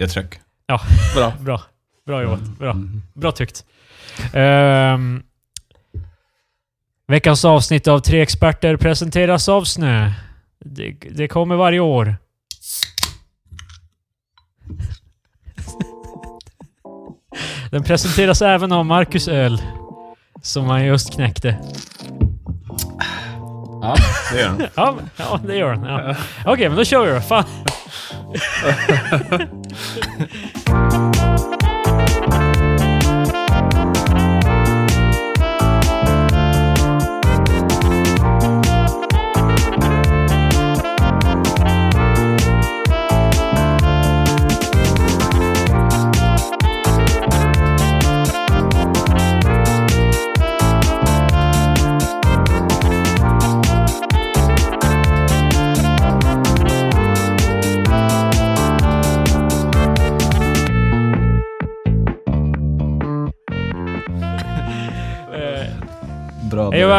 Jag tryck. Bra. Bra. Bra jobbat. Bra. Mm. Bra tyckt. Ehm, veckans avsnitt av Tre Experter presenteras av Snö. Det, det kommer varje år. Den presenteras även av Marcus Öl. Som han just knäckte. Ja, det gör den. Ja, ja det gör den. Ja. Okej, men då kör vi då. Fan.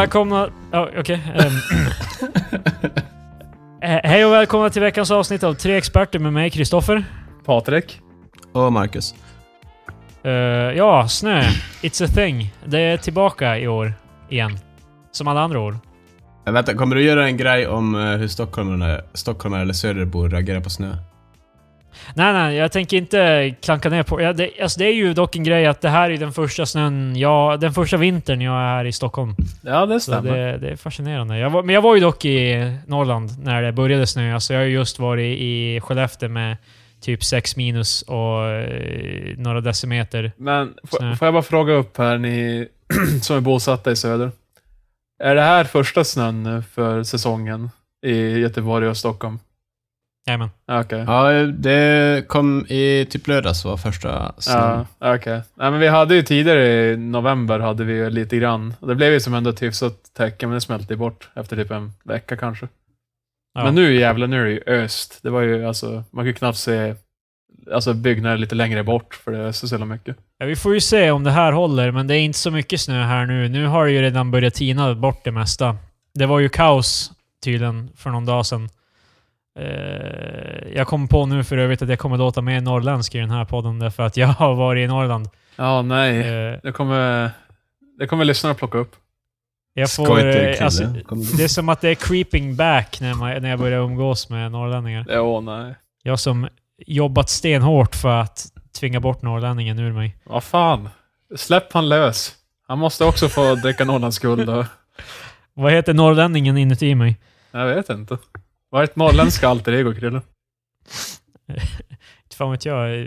Välkomna... Ja, okej. ehm. Eh, Hej och välkomna till veckans avsnitt av Tre Experter med mig, Kristoffer. Patrik. Och Marcus. Eh, ja, snö. It's a thing. Det är tillbaka i år. Igen. Som alla andra år. Men vänta, kommer du göra en grej om eh, hur stockholmarna, stockholmare eller söderbor reagerar på snö? Nej, nej, jag tänker inte klanka ner på... Ja, det, alltså det är ju dock en grej att det här är den första snön jag... Den första vintern jag är här i Stockholm. Ja, det stämmer. det, det är fascinerande. Jag var, men jag var ju dock i Norrland när det började snöa, så jag har ju just varit i Skellefteå med typ 6 minus och eh, några decimeter. Men Snö. får jag bara fråga upp här, ni som är bosatta i söder. Är det här första snön nu för säsongen i Göteborg och Stockholm? Jajamän. Ja, Okej. Ja, det kom i typ lördags var första snön. Ja, okej. Nej, men vi hade ju tidigare i november hade vi ju lite grann. Och Det blev ju som ändå ett hyfsat täcke, men det smälte bort efter typ en vecka kanske. Ja. Men nu jävlar, nu är det ju öst. Det var ju alltså, man kan ju knappt se alltså, byggnader lite längre bort för det öste så jävla mycket. Ja, vi får ju se om det här håller, men det är inte så mycket snö här nu. Nu har det ju redan börjat tina bort det mesta. Det var ju kaos tydligen för någon dag sedan. Eh, jag kom på nu för övrigt att jag kommer låta mer norrländsk i den här podden därför att jag har varit i Norrland. Ja, nej. Eh, Det kommer, det kommer lyssnarna plocka upp. jag får, eh, alltså, det är som att det är creeping back när, man, när jag börjar umgås med norrlänningar. Ja, nej. Jag som jobbat stenhårt för att tvinga bort norrlänningen ur mig. Vad fan. Släpp han lös. Han måste också få dricka Norrlands guld och... Vad heter norrlänningen inuti mig? Jag vet inte. Vad är ett norrländska alter ego, Krille? Inte fan vet jag. eh,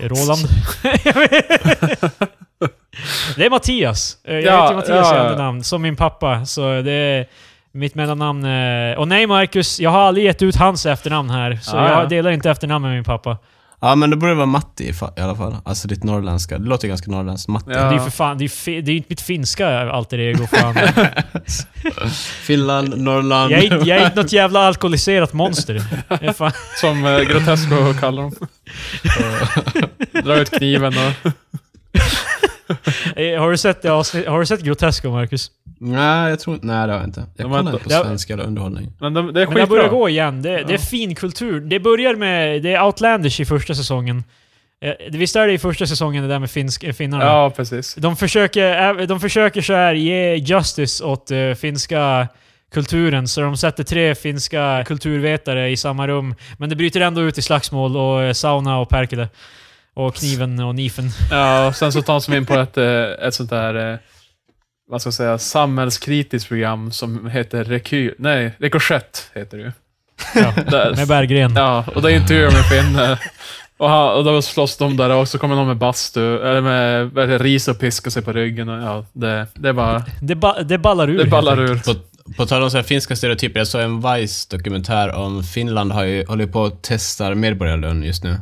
Roland? Det är Mattias. Eh, Jag Ja, heter Mattias i ja. efternamn, som min pappa. Så det är mitt mellannamn. eh, Och nej Marcus, jag har aldrig gett ut hans efternamn här. Så Ja, jag ja. delar inte efternamn med min pappa. Ja, men det borde vara Matti i alla fall. Alltså ditt norrländska. Det låter ganska norrländskt. Matti. Ja. Det är ju för fan, det är ju det inte mitt finska alter ego fan. Finland, Norrland. jag, är, inte- jag är inte något jävla alkoholiserat monster. Det. Som eh, Grotesco kallar dem. Dra ut kniven och... Eh, Har du sett det Har du sett Grotesco, Marcus? Nej, jag tror Nej, det har jag inte. Jag kollar inte- på Ja. svensk eller underhållning. Men de, det är Men det börjar skitbra. gå igen. Det, det är Ja. fin kultur. Det börjar med... Det är Outlanders i första säsongen. Eh, Visst är det i första säsongen det där med finsk, eh, finnarna? Ja, precis. De försöker, de försöker så här ge justice åt eh, finska kulturen, så de sätter tre finska kulturvetare i samma rum. Men det bryter ändå ut i slagsmål och sauna och perkele. Och kniven och nifen. Ja, och sen så tar de in på ett, eh, ett sånt där, eh, vad ska jag säga, samhällskritiskt program som heter Rekyl. Nej, Rikoschett heter det ju. Ja, med Berggren. Ja, och det är intervjuer med Finn. eh, Och, han, och då slåss de där och så kommer någon med bastu, eller med det, ris och piska sig på ryggen. Och, ja, det, det är bara... Det, ba, det ballar ur. Det ballar ur. På, på tal om så här finska stereotyper, jag såg en Vice-dokumentär om Finland har ju, håller på att testa medborgarlön just nu.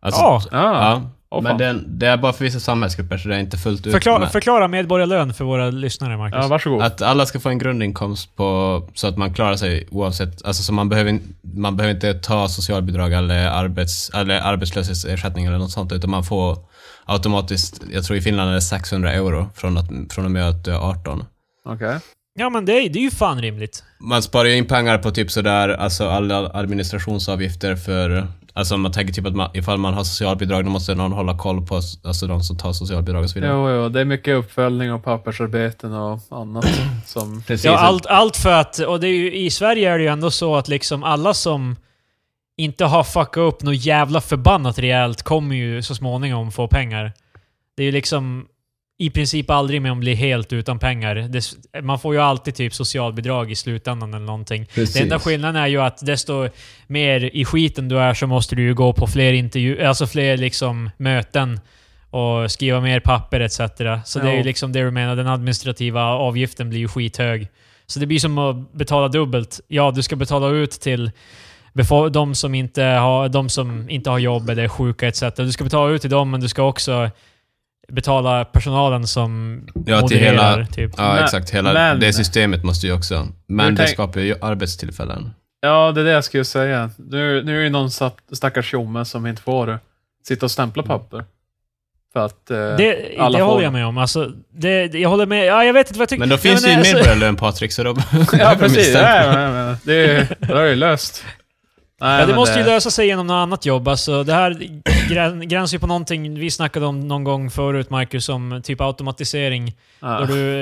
Alltså, Ja, Ja, ja. Men det, det är bara för vissa samhällsgrupper, så det är inte fullt ut förklara, med. förklara medborgarlön för våra lyssnare, Marcus. ja varsågod. Att alla ska få en grundinkomst på, så att man klarar sig oavsett, alltså så man behöver, man behöver inte ta socialbidrag eller, arbets, eller arbetslöshetsersättning eller något sånt, utan man får automatiskt, jag tror i Finland är det 600 euro från, att, från och med att du är 18. Okej. Ja, men det är, det är ju fan rimligt. Man sparar ju in pengar på typ sådär, alltså alla administrationsavgifter för Alltså om man tänker typ att man, ifall man har socialbidrag, då måste någon hålla koll på alltså de som tar socialbidrag och så vidare. Jo, jo, det är mycket uppföljning och pappersarbeten och annat som... Precis. Ja, allt, allt för att... Och det är ju, i Sverige är det ju ändå så att liksom alla som inte har fuckat upp något jävla förbannat rejält kommer ju så småningom få pengar. Det är ju liksom i princip aldrig med att bli helt utan pengar. Det, man får ju alltid typ socialbidrag i slutändan eller någonting. Precis. Det enda skillnaden är ju att desto mer i skiten du är så måste du ju gå på fler intervju, alltså fler liksom möten och skriva mer papper etc. Så det är ju liksom det du menar, den administrativa avgiften blir ju skithög. Så det blir som att betala dubbelt. Ja, du ska betala ut till de som inte har, de som inte har jobb eller är sjuka etc. Du ska betala ut till dem, men du ska också betala personalen som Ja, till hela- typ. Ja, Men- exakt. Hela men- det systemet måste ju också... Men det skapar ju arbetstillfällen. Ja, det är det jag skulle säga. Nu, nu är det någon stack- stackars tjomme som inte får sitta och stämpla papper. För att... Eh, Det, alla det får håller det. jag med om. Alltså, det, det- jag håller med. Ja, jag vet inte vad jag tycker. Men då finns det ju alltså- medborgarlön Patrik, så då... ja, precis. Ja, men, men, det, är- då är det löst. Nej, Ja, det måste ju lösa sig genom något annat jobb. Alltså, det här grän, gränsar ju på någonting vi snackade om någon gång förut, Marcus, om typ automatisering. Ja. Då du,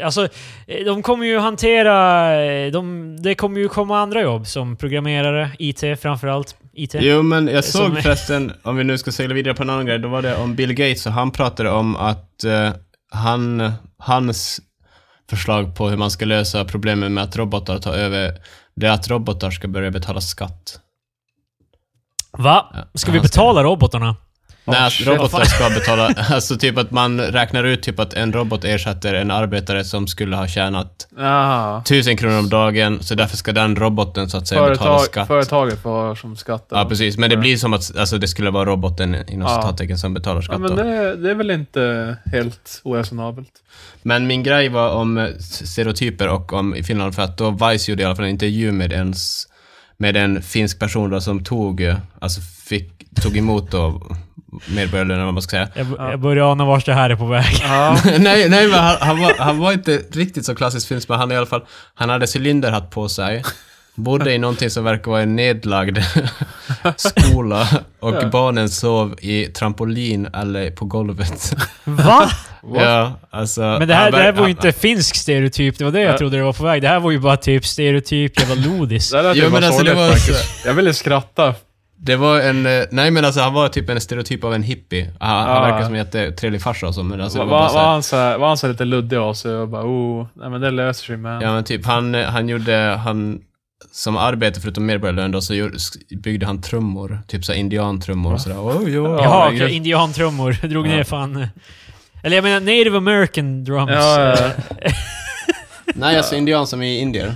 eh, alltså, eh, de kommer ju hantera... eh, De, det kommer ju komma andra jobb, som programmerare, IT framförallt. IT. Jo, men jag såg Som- förresten, om vi nu ska segla vidare på en annan grej, då var det om Bill Gates och han pratade om att eh, han, hans förslag på hur man ska lösa problemet med att robotar tar över, det är att robotar ska börja betala skatt. Va? Ska vi betala robotarna? Nej, att robotar ska betala, alltså typ att man räknar ut typ att en robot ersätter en arbetare som skulle ha tjänat tusen kronor om dagen, så därför ska den roboten så att säga betala Företag, skatt. företaget får som skatt. Ja, precis. Men det blir som att alltså, det skulle vara roboten inom Ja. citattecken som betalar Ja, skatt. men då. det, det är väl inte helt oresonabelt. Men min grej var om stereotyper och om i Finland, för att då Vice gjorde i alla fall en intervju med en, s- med en finsk person då som tog, eh, alltså fick, tog emot då medborgarlön, eller vad man ska säga. Jag, Ja. jag börjar ana vart det här är på väg. Ja. nej, nej, men han, han, var, han var inte riktigt så klassisk finsk, men han i alla fall, han hade cylinderhatt på sig. Bodde i någonting som verkar vara en nedlagd skola och Ja. barnen sov i trampolin eller på golvet. Va? ja, alltså... Men det här, det här var ju inte finsk stereotyp, det var det jag Ja. trodde det var på väg. Det här var ju bara typ stereotyp jävla lodis. Det ju Jo, men alltså, det var faktiskt. Jag ville skratta. Det var en, eh, nej men alltså han var typ en stereotyp av en hippie. Han, han Ja. verkar som en jättetrevlig farsa och så, men alltså var, var var, så här, han så här, var han så lite luddig av sig och bara oh, nej men det löser sig med. Ja men typ han, eh, han gjorde, han, som arbete förutom medborgarlön då, så byggde han trummor. Typ så indiantrummor och sådär. Oh. Ja, Jaha, okej, indiantrummor. Drog Ja. ner fan... eh, Eller jag menar native american drums. Ja, ja, Nej alltså indian som i indier.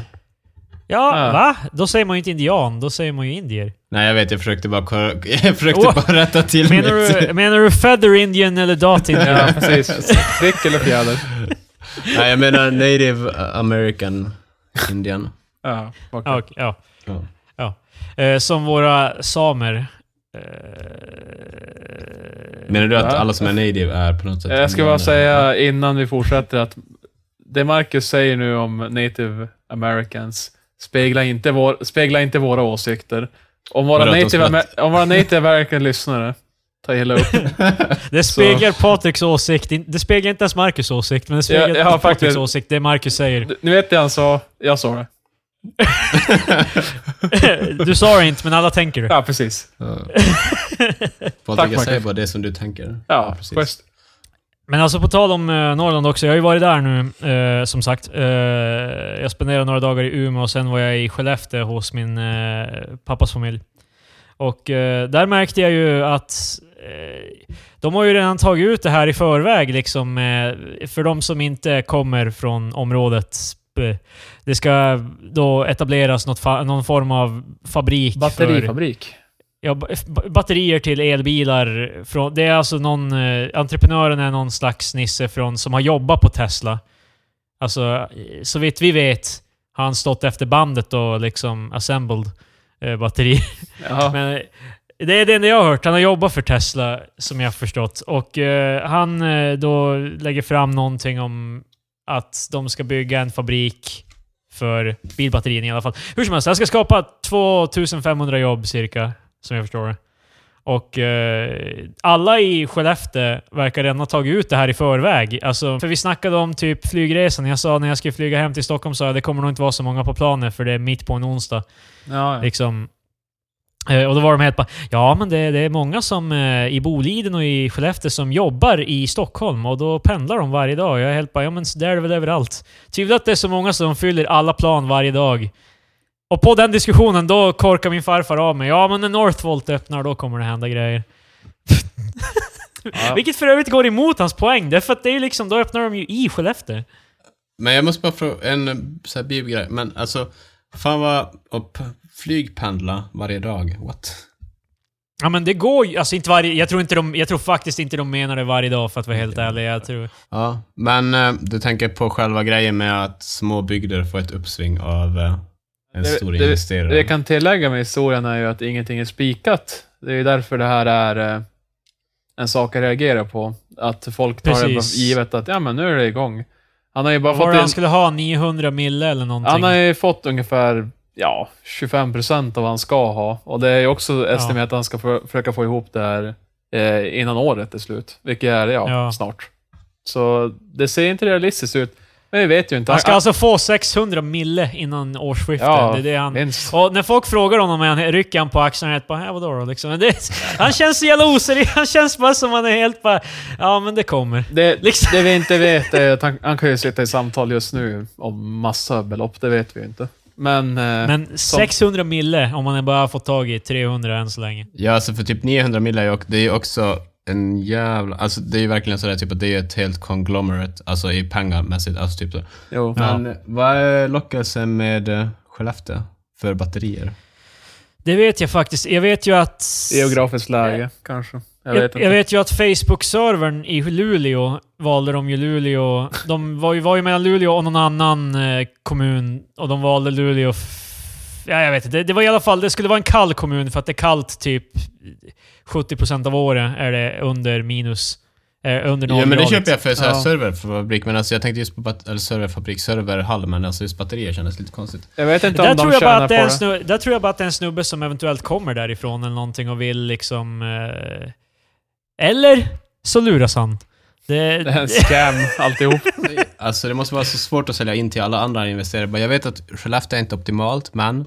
Ja, Ja. va? Då säger man ju inte indian, då säger man ju indier. Nej jag vet, jag försökte bara, jag försökte Åh! bara rätta till Menar mitt. du, menar du feather indian eller dot indian? ja, precis. Prick eller fjäder. Nej jag menar native american indian. Ja, okej. Ja, okej, ja. Ja. Eh, som våra samer. Eh, Menar du att alla som är native är på något sätt Jag ska bara säga innan vi fortsätter att det Marcus säger nu om native americans speglar inte, vår, speglar inte våra åsikter. Om våra, native, om våra native american lyssnare tar illa upp. det speglar Patriks åsikt. Det speglar inte ens Marcus åsikt, men det speglar Jag- jag har Patriks faktiskt- åsikt. Det Marcus säger. Ni vet det han sa? Jag sa det. du sa det inte, men alla tänker det. Ja, precis. Ja. Patrik, jag säger bara det som du tänker. Ja, precis. Men alltså på tal om eh, Norrland också. Jag har ju varit där nu, eh, som sagt. Eh, jag spenderade några dagar i Umeå och sen var jag i Skellefteå hos min eh, pappas familj. Och eh, där märkte jag ju att eh, de har ju redan tagit ut det här i förväg liksom. Eh, för de som inte kommer från området. Det ska då etableras något någon form av fabrik för Batterifabrik. Ja, ba- ba- batterier till elbilar. Från, det är alltså någon... Eh, entreprenören är någon slags nisse från, som har jobbat på Tesla. Alltså, eh, så vitt vi vet har han stått efter bandet och liksom assembled eh, batteri. Ja. Men eh, det är det enda jag har hört. Han har jobbat för Tesla, som jag har förstått. Och eh, han då lägger fram någonting om att de ska bygga en fabrik för bilbatterien i alla fall. Hur som helst, det ska skapa 2500 jobb cirka. Som jag förstår det. Och eh, alla i Skellefteå verkar redan ha tagit ut det här i förväg. Alltså, för vi snackade om typ flygresan. Jag sa när jag skulle flyga hem till Stockholm så det kommer nog inte vara så många på planet för det är mitt på en onsdag. Ja, ja. Liksom. Eh, Och då var de helt bara Ja, men det, det är många som eh, i Boliden och i Skellefteå som jobbar i Stockholm och då pendlar de varje dag. Jag är helt bara Ja, men där är det väl överallt. Tvivlar att det är så många som fyller alla plan varje dag. Och på den diskussionen, då korkar min farfar av mig. Ja, men när Northvolt öppnar, då kommer det hända grejer. Ja. Vilket för övrigt går emot hans poäng. Därför att det är liksom, då öppnar de ju i Skellefteå. Men jag måste bara fråga en så här bibelgrej. Men alltså, fan vad... Och flygpendla varje dag. What? Ja men det går ju, alltså inte varje, jag tror, inte de, jag tror faktiskt inte de menar det varje dag för att vara helt ärlig. Jag tror, Ja, men eh, du tänker på själva grejen med att små bygder får ett uppsving av en stor det, investerare. det jag kan tillägga med historien är ju att ingenting är spikat. Det är därför det här är eh, en sak att reagera på. Att folk tar det Precis. för givet att ja, men nu är det igång. Han har ju bara var fått det in, han skulle ha? 900 mille eller någonting? Han har ju fått ungefär ja, 25% av vad han ska ha. Och det är ju också estimerat att han ska för, försöka få ihop det här eh, innan året är slut. Vilket är, ja, Ja. snart. Så det ser inte realistiskt ut. Men vi vet ju inte. han ska alltså få 600 mille innan årsskiftet. ja, det är det han... minst. Och när folk frågar honom, han, rycker han på axlarna och bara, ja, vadå då? Liksom. Det, han känns så jävla oseriös. Han känns bara som han är helt bara, ja men det kommer. Det, Liksom. det vi inte vet är att han, han kan ju sitta i samtal just nu om massa belopp, det vet vi ju inte. Men, eh, Men 600 mille om man bara har fått tag i 300 än så länge. Ja, alltså för typ 900 miljoner är ju, och- det är ju också en jävla... Alltså det är ju verkligen sådär typ att det är ett helt conglomerate, alltså i pengamässigt, alltså typ så. jo. Ja. Men vad är lockelsen med eh, Skellefteå för batterier? Det vet jag faktiskt. Jag vet ju att... Geografiskt läge, kanske. Jag vet Jag, jag vet ju att Facebook-servern i Luleå valde de ju Luleå. De var ju, var ju mellan Luleå och någon annan eh, kommun och de valde Luleå. f- Ja, jag vet inte. Det, det var i alla fall, det skulle vara en kall kommun för att det är kallt typ 70% av året är det under minus. Eh, under Ja men det köper jag för så här Ja. serverfabrik, men alltså jag tänkte just på bat- eller serverfabrik, serverhall, men alltså just batterier kändes lite konstigt. Jag vet inte Där om tror, de jag bara tjänar att på det snubbe, där tror jag bara att det är en snubbe som eventuellt kommer därifrån eller någonting och vill liksom... Eh, eller så luras han. Det, Det är en scam alltihop. Alltså det måste vara så svårt att sälja in till alla andra investerare. Jag vet att Skellefteå är inte optimalt, men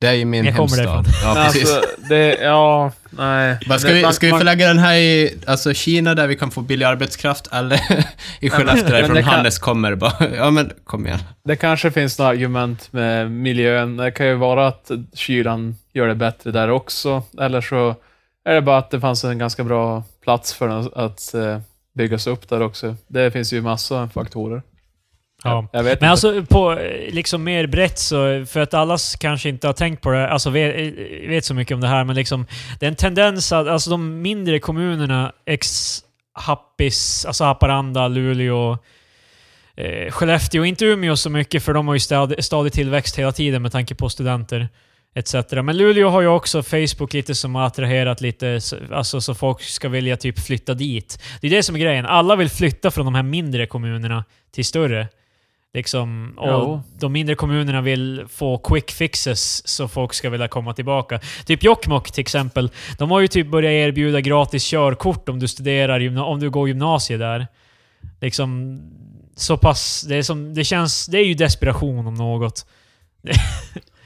det är ju min Jag hemstad. därifrån. Ja, Men precis. alltså, det, ja, nej. Bara, ska, Det- vi, man- ska vi förlägga den här i alltså, Kina där vi kan få billig arbetskraft eller i Skellefteå därifrån det kan- Hannes kommer? Bara, ja men kom igen. Det kanske finns några argument med miljön. Det kan ju vara att kylan gör det bättre där också. Eller så är det bara att det fanns en ganska bra plats för den att, eh, byggas upp där också. Det finns ju massa faktorer. Ja. Jag vet Men inte. alltså på liksom mer brett så, för att alla kanske inte har tänkt på det, alltså vet, eh, vet så mycket om det här, men liksom det är en tendens att alltså de mindre kommunerna, ex Happis, alltså Haparanda, Luleå, eh, Skellefteå, inte Umeå så mycket för de har ju stadig, stadig tillväxt hela tiden med tanke på studenter etc. Men Luleå har ju också Facebook lite som har attraherat lite, alltså så folk ska vilja typ flytta dit. Det är det som är grejen. Alla vill flytta från de här mindre kommunerna till större. Liksom, och Jo. de mindre kommunerna vill få quick fixes så folk ska vilja komma tillbaka. Typ Jokkmokk till exempel. De har ju typ börjat erbjuda gratis körkort om du studerar, om du går gymnasiet där. Liksom, så pass... Det, är som, det känns... Det är ju desperation om något.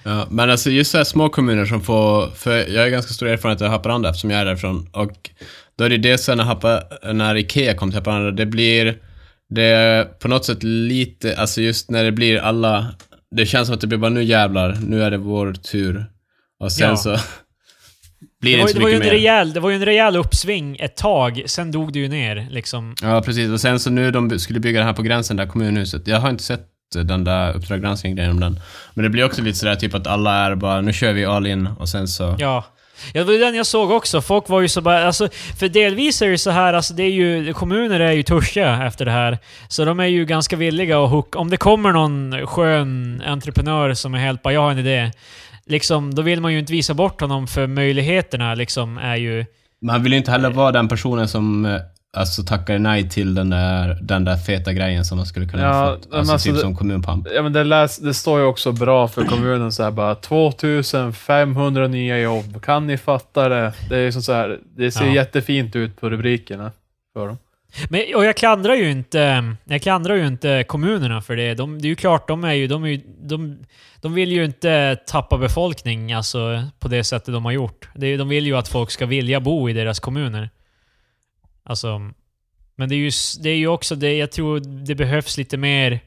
Ja, men alltså just så här små kommuner som får, för jag har ganska stor erfarenhet av Haparanda eftersom jag är därifrån och då är det det så när, Hapa, när Ikea kom till Haparanda, det blir, det är på något sätt lite, alltså just när det blir alla, det känns som att det blir bara nu jävlar, nu är det vår tur. Och sen Ja. så blir Det det, var, inte det, så var ju mycket en mer. rejäl, det var ju en rejäl uppsving ett tag, sen dog det ju ner. Liksom. Ja, precis. Och sen så nu de skulle bygga det här på gränsen där kommunhuset. Jag har inte sett den där Uppdrag granskning-grejen om den. Men det blir också lite sådär typ att alla är bara, nu kör vi all in och sen så... Ja. Ja, det var den jag såg också. Folk var ju så bara... Alltså, för delvis är det så här, alltså det är ju... Kommuner är ju törstiga efter det här. Så de är ju ganska villiga att hooka... Om det kommer någon skön entreprenör som är helt bara, jag har en idé. Liksom, då vill man ju inte visa bort honom för möjligheterna liksom är ju... Man vill ju inte heller vara den personen som eh, alltså tackade nej till den där, den där feta grejen som de skulle kunna Ja, ha fått. Alltså, alltså typ det- som kommunpamp. Ja, men det, läs, det står ju också bra för kommunen så här bara 2500 nya jobb. Kan ni fatta det? Det är som så här, det ser Ja. jättefint ut på rubrikerna för dem. Men, och jag klandrar ju inte, jag klandrar ju inte kommunerna för det. De, det är ju klart, de är ju, de, är ju, de, de vill ju inte tappa befolkning alltså, på det sättet de har gjort. Det, är- de vill ju att folk ska vilja bo i deras kommuner. Alltså, men det är ju, det är ju också det, jag tror det behövs lite mer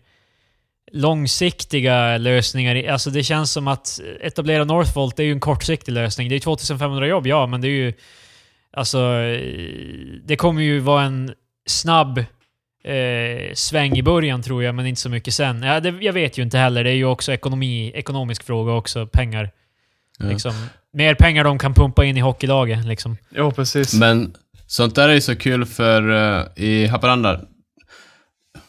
långsiktiga lösningar. Alltså det känns som att etablera Northvolt det är ju en kortsiktig lösning. Det är 2500 jobb, ja, men det är ju... Alltså, det kommer ju vara en snabb eh, sväng i början tror jag, men inte så mycket sen. Ja, det, jag vet ju inte heller. Det är ju också ekonomi, ekonomisk fråga också. Pengar. Ja. Liksom. Mer pengar de kan pumpa in i hockeylaget. Liksom. Jo, precis. Men sånt där är ju så kul för eh, i Haparanda,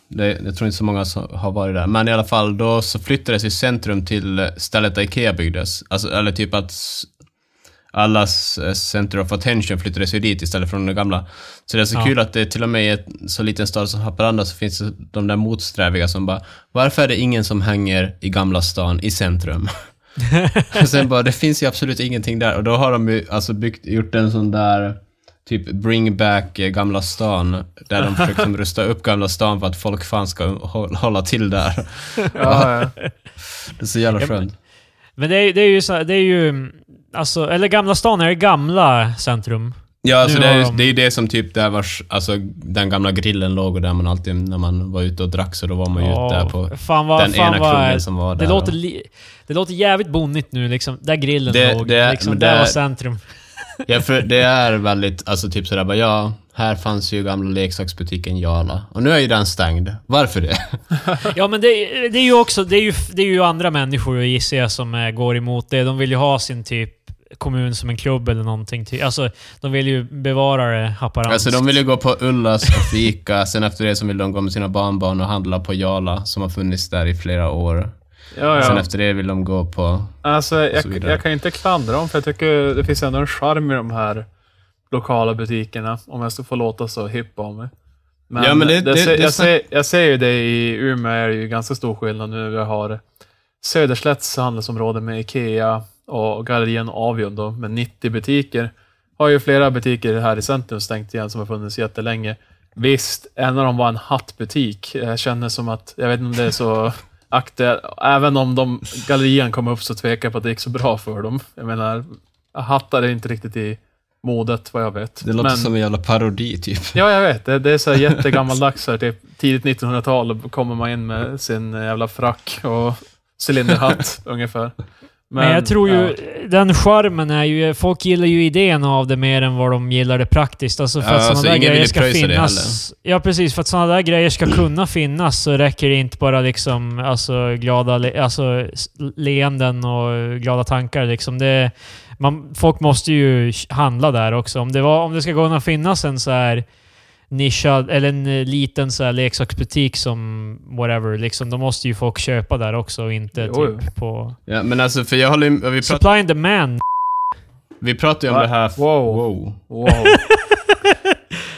det, jag tror inte så många som har varit där, men i alla fall då så flyttades ju centrum till stället där Ikea byggdes. Alltså, eller typ att allas eh, center of attention flyttades ju dit istället från det gamla. Så det är så Ja. kul att det till och med i en så liten stad som Haparanda så finns det de där motsträviga som bara Varför är det ingen som hänger i Gamla stan i centrum? och sen bara, det finns ju absolut ingenting där. Och då har de ju alltså byggt, gjort en sån där typ bring back eh, Gamla stan, där de försöker liksom rusta upp Gamla stan för att folk fan ska hå- hålla till där. ja, ja. Det är så jävla Ja, men- skönt. Men det är, det är ju så, det är ju... Alltså, eller Gamla stan är det gamla centrum. Ja, alltså det, är, de- det är ju det som typ där vars, alltså den gamla grillen låg och där man alltid, när man var ute och drack så då var man ju ute där på fan vad, den fan ena krogen som var där. det, låter och- li, det låter jävligt bonnigt nu liksom. Där grillen Det- låg. det- liksom, men där det- var centrum. Ja, för det är väldigt, alltså typ sådär bara, ja, här fanns ju gamla leksaksbutiken Jala. Och nu är ju den stängd. Varför det? Ja men det, det är ju också, det är ju, det är ju andra människor gissar jag som eh, går emot det. De vill ju ha sin typ kommun som en klubb eller någonting. Alltså, de vill ju bevara det Haparandskt. Alltså de vill ju gå på Ullas och fika, sen efter det så vill de gå med sina barnbarn och handla på Jala, som har funnits där i flera år. Ja, Sen ja. efter det vill de gå på... Alltså, så jag, jag kan inte klandra dem, för jag tycker det finns ändå en charm i de här lokala butikerna, om jag ska få låta så hipp av mig. Men, Ja, men det- det- det- jag, ser, jag ser ju det i Umeå, är det ju ganska stor skillnad nu. Vi har Söderslätts handelsområde med Ikea och Gallerian Avion då, med 90 butiker. Har ju flera butiker här i centrum stängt igen som har funnits jättelänge. Visst, en av dem var en hattbutik. Jag känner som att, jag vet inte om det är så aktuellt. Även om de, gallerian kom upp så tvekar jag på att det gick så bra för dem. Jag menar, hattar är inte riktigt i modet vad jag vet. Det låter Men- som en jävla parodi typ. Ja, jag vet. Det, det är så här jättegammaldags. Här, typ tidigt 1900-tal och kommer man in med sin jävla frack och cylinderhatt ungefär. Men, jag tror ju, ja. den charmen är ju... Folk gillar ju idén av det mer än vad de gillar det praktiskt. Alltså för Ja, att sådana alltså där grejer ska finnas... Ja, precis. För att sådana där grejer ska kunna finnas så räcker det inte bara liksom alltså, glada le, alltså, leenden och glada tankar. Liksom. Det, man, folk måste ju handla där också. Om det, var, om det ska kunna finnas en så här nischad, eller en eh, liten så här leksaksbutik som whatever, liksom, då måste ju folk köpa där också och inte Jo, jo. typ på... Ja, men alltså för jag håller ju- vi, prat, Supply and demand. vi pratar ju om Va? det här... Wow. wow. Wow.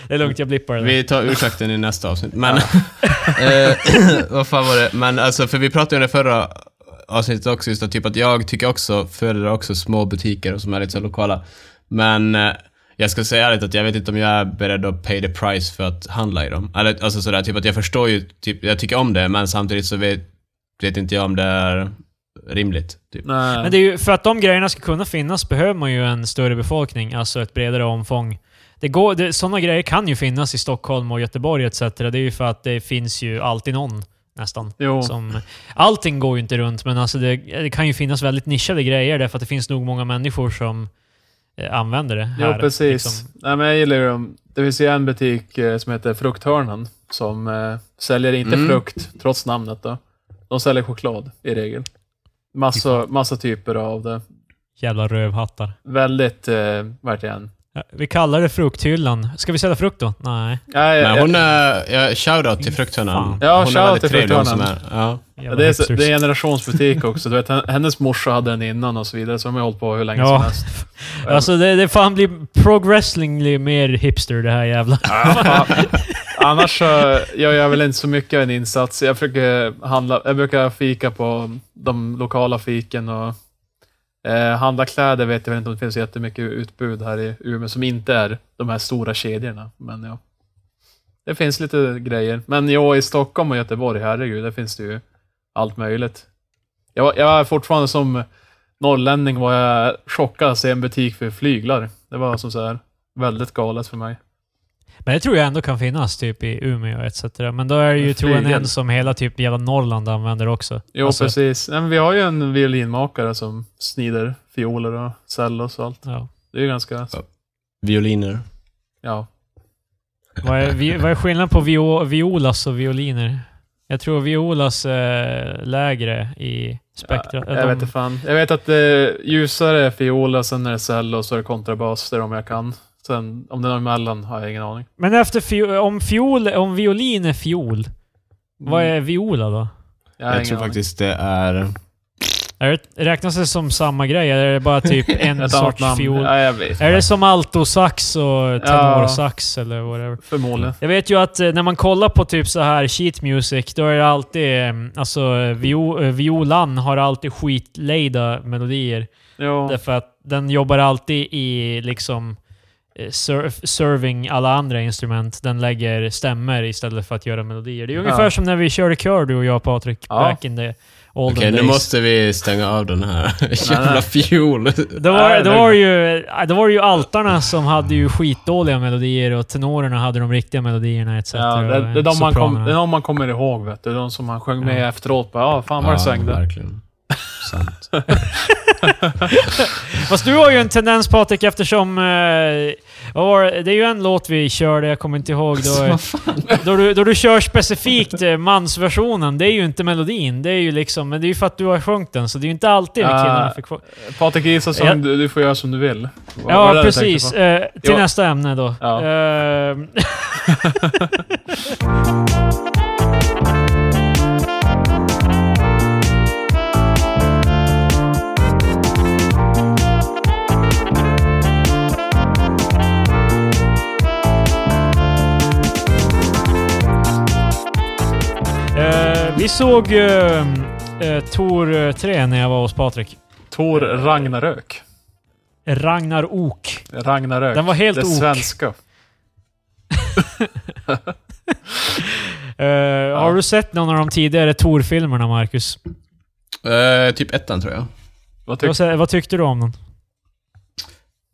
Det är lugnt, jag blippar det. Vi tar ursäkten i nästa avsnitt. Men, eh, vad fan var det? Men alltså, för vi pratade ju om det förra avsnittet också, just att, typ att jag tycker också, föredrar också små butiker och som är lite så lokala. Men eh, jag ska säga ärligt att jag vet inte om jag är beredd att pay the price för att handla i dem. Eller alltså sådär, typ att jag förstår ju, typ, jag tycker om det, men samtidigt så vet, vet inte jag om det är rimligt. Typ. Nej. Men det är ju, för att de grejerna ska kunna finnas behöver man ju en större befolkning, alltså ett bredare omfång. Det går, det, sådana grejer kan ju finnas i Stockholm och Göteborg etc. Det är ju för att det finns ju alltid någon, nästan. jo. Som, allting går ju inte runt, men alltså det, det kan ju finnas väldigt nischade grejer därför att det finns nog många människor som använder det här. Jo, precis. liksom. Nej, men jag gillar ju dem. Det finns ju en butik eh, som heter Frukthörnan som eh, säljer inte Mm. frukt, trots namnet då. De säljer choklad i regel. Massa, massa typer av det. Jävla rövhattar. Väldigt, eh, verkligen, Vi kallar det frukthyllan. Ska vi sälja frukt då? Nej. Nej, Men jag- hon är... Ja, shoutout till Frukthörnan. Ja, hon shoutout till Frukthörnan. är- Ja. Jävla det, är, hipsters. det är en generationsbutik också. Du vet, hennes morsa hade den innan och så vidare, så de har hållit på hur länge Ja. som helst. Alltså det, det fan blir pro-wrestling blir mer hipster det här jävla. Ja, Annars så gör jag väl inte så mycket av en insats. Jag försöker handla, jag brukar fika på de lokala fiken och eh, handla kläder vet jag väl inte om det finns jättemycket utbud här i Umeå som inte är de här stora kedjorna. Men ja. Det finns lite grejer. Men ja, i Stockholm och Göteborg, herregud, där finns det ju allt möjligt. Jag, jag är fortfarande som norrlänning var jag chockad att se en butik för flyglar. Det var som så här väldigt galet för mig. Men det tror jag ändå kan finnas typ i Umeå etc. Men då är det ju troligen en som hela typ jävla Norrland använder också. Jo, Alltså, precis. Nej, men vi har ju en violinmakare som snider fioler och cellos och allt. Ja. Det är ju ganska... Violiner. Ja. Vad, är, vi- vad är skillnaden på vio, violas och violiner? Jag tror violas är lägre i spektrat. Ja, jag vet inte fan. Jag vet att det ljusare är fioler, sen är det cello och så är det kontrabas. Det är de jag kan. Sen om det är emellan har jag ingen aning. Men efter fio, om, fiol, om violin är fiol, vad är viola då? Jag, Jag tror aning. faktiskt det är... Är det, räknas det som samma grej? Eller är det bara typ en sorts namn. fiol? Ja, jag vet. Är det som altosax och tenorsax eller whatever? Förmodligen. Jag vet ju att eh, när man kollar på typ så här sheet music, då är det alltid... eh, Alltså eh, vio, eh, violan har alltid skitlejda melodier. Jo. Därför att den jobbar alltid i liksom eh, ser, serving alla andra instrument. Den lägger stämmer istället för att göra melodier. Det är ungefär Ja. som när vi körde kör du och jag Patrik, Ja. back in the olden Okej, nu days. måste vi stänga av den här jävla fiol. Då var, då, det- var ju, då var det ju altarna som hade ju skitdåliga melodier och tenorerna hade de riktiga melodierna etc. Ja, det, det, är de man kom, det är de man kommer ihåg, vet du. De som man sjöng med Ja. efteråt. Bara, Ja, fan vad det svängde. verkligen. Sant. Fast du har ju en tendens Patrik eftersom... Eh, var det? är ju en låt vi körde, jag kommer inte ihåg. Då, då, du, då du kör specifikt eh, mansversionen, det är ju inte melodin. Det är ju liksom... Men det är ju för att du har sjungit den, så det är ju inte alltid Ah, killarna fick få- Patrik Isaksson, Ja. du, du får göra som du vill. Är Ja, du precis. Eh, till Jo. nästa ämne då. Ja. vi såg uh, uh, Tor 3 när jag var hos Patrik. Tor Ragnarök. Ragnar Ok. Ragnarök. Den var helt det ok. svenska. Eh, Har du sett någon av de tidigare Tor-filmerna, Marcus? Eh, typ ettan tror jag. Vad tyck, Vad, vad tyckte du om den?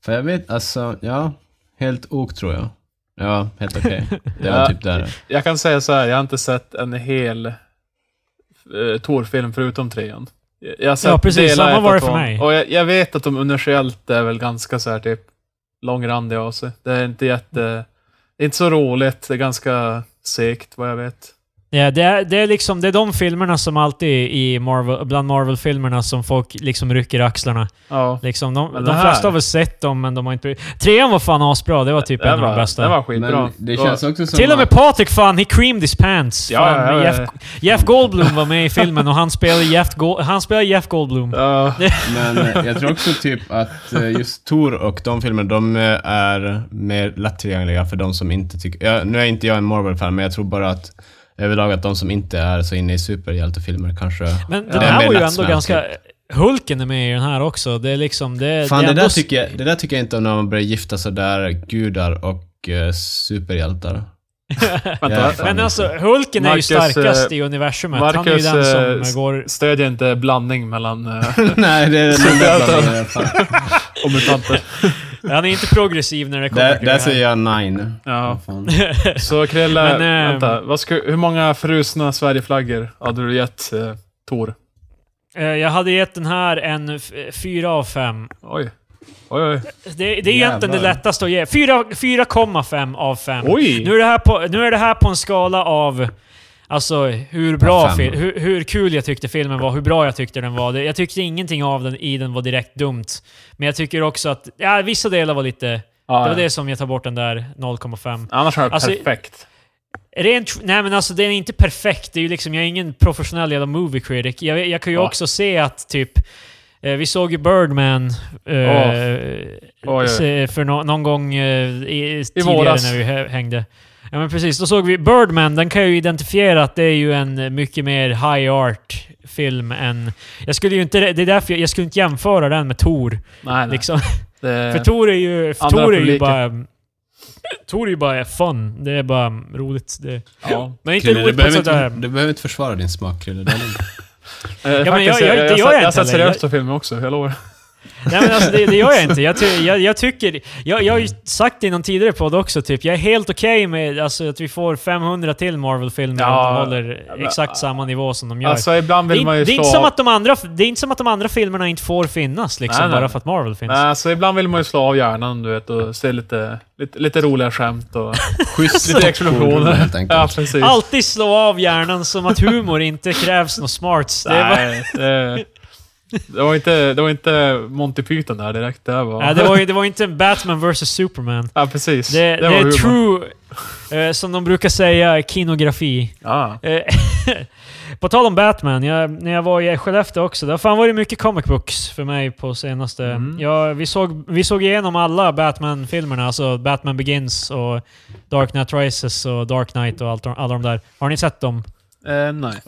För jag vet, alltså, ja. Helt ok tror jag. Ja, helt okej. Det var Ja. typ där. jag kan säga så här, jag har inte sett en hel eh, Tor-film förutom trean. Jag- har sett Ja, precis. Samma var det för mig. Och jag, jag vet att de universellt är väl ganska så här typ långrandiga av sig. Det är inte jätte... Det är inte så roligt. Det är ganska segt vad jag vet. Ja, det är, det är liksom det är de filmerna som alltid i Marvel, bland Marvel-filmerna som folk liksom rycker axlarna. Ja. Liksom, de de det här- flesta har väl sett dem, men de har inte... Trean var fan asbra. Det var typ en det av de var, bästa. det var skitbra. Men det var- känns också som Till och med att- Patrik fan, he creamed his pants. Ja, fan, ja, ja, Jeff, ja. Jeff Goldblum var med i filmen och han spelade Jeff, Go han spelade Jeff Goldblum. Ja, Men eh, jag tror också typ att eh, just Tor och de filmerna, de eh, är mer lättillgängliga för de som inte tycker... Ja, nu är inte jag en Marvel-fan, men jag tror bara att överlag att de som inte är så inne i superhjältefilmer kanske... Men den det är här var ju ändå ganska... Hulken är med i den här också. Det är liksom... Det, Fan, det, det, är där tycker jag, det där tycker jag inte om när man börjar gifta sådär gudar och eh, superhjältar. Ja. Men alltså, Hulken är ju Marcus, starkast eh, i universumet. han är ju Marcus den som eh, går... stödjer inte blandning mellan eh, Nej, det är den enda blandningen, fan. och mutanter. Han är inte progressiv när det kommer Där, till där säger jag nine. Ja. Så Krille, Men, eh, vänta. Vad ska, hur många frusna Sverigeflaggor hade du gett eh, Tor? Eh, Jag hade gett den här en fyra av fem. Oj. Oj, oj. Det, det är egentligen det Jävlar. lättaste att ge. Fyra- 4,5 av 5. Oj! Nu är, det här på, nu är det här på en skala av Alltså hur bra, fil- hur, hur kul jag tyckte filmen var, hur bra jag tyckte den var. Jag tyckte ingenting av den i den var direkt dumt. Men jag tycker också att, ja, vissa delar var lite, Ja, Det var ja. det som jag tar bort den där 0,5. Annars är det Alltså- perfekt. Rent... Nej men alltså den är inte perfekt. Det är ju liksom, jag är ingen professionell jävla movie critic. Jag, jag kan ju Ja. också se att typ... Eh, vi såg ju Birdman eh, Oj, oj. se- för nå- någon gång eh, i, tidigare våras. när vi hä- hängde. Ja men precis, då såg vi Birdman. Den kan jag ju identifiera att det är ju en mycket mer high art film än... Jag skulle ju inte... Det är därför jag, jag skulle inte jämföra den med Tor. Nej, nej. Liksom. Det, För Tor är ju... För Tor är ju bara... Tor är ju bara fun. Det är bara roligt. Det, ja. men inte Krille, du, roligt på behöver ett sånt där... inte, du behöver inte försvara din smak, Krille. Lugnt. Eh, men jag- jag- jag, jag jag, sett heller. seriöst på filmen också, jag lovar. Nej men alltså det, det gör jag inte. Jag, ty, jag, jag tycker... Jag, jag har ju sagt det i någon tidigare podd också, typ. Jag är helt okej med alltså, att vi får 500 till Marvel-filmer Ja, och de håller men- exakt samma nivå som de gör. Alltså ibland det, vill man ju är, det, är slå inte som av... att de andra, det är inte som att de andra filmerna inte får finnas, liksom, Nej, nej, bara nej. för att Marvel finns. Nej, alltså ibland vill man ju slå av hjärnan, du vet, och se lite, lite, lite roliga skämt och Schysst lite explosioner. Ja, precis. Alltid slå av hjärnan som att humor inte krävs något smarts. Det, är bara, Nej, det, det, var inte, det var inte Monty Python där direkt. Det var... nej, det, var, det var inte Batman vs Superman. Ja, precis. Det, det, var är humor. true, eh, som de brukar säga, kinografi. Ja. Eh, på tal om Batman, jag, när jag var i Skellefteå också, det har fan varit mycket comic books för mig på senaste... Mm. Ja, vi, såg, vi såg igenom alla Batman-filmerna, alltså Batman Begins och Dark Knight Rises och Dark Knight och allt, alla de där. Har ni sett dem? Eh, nej.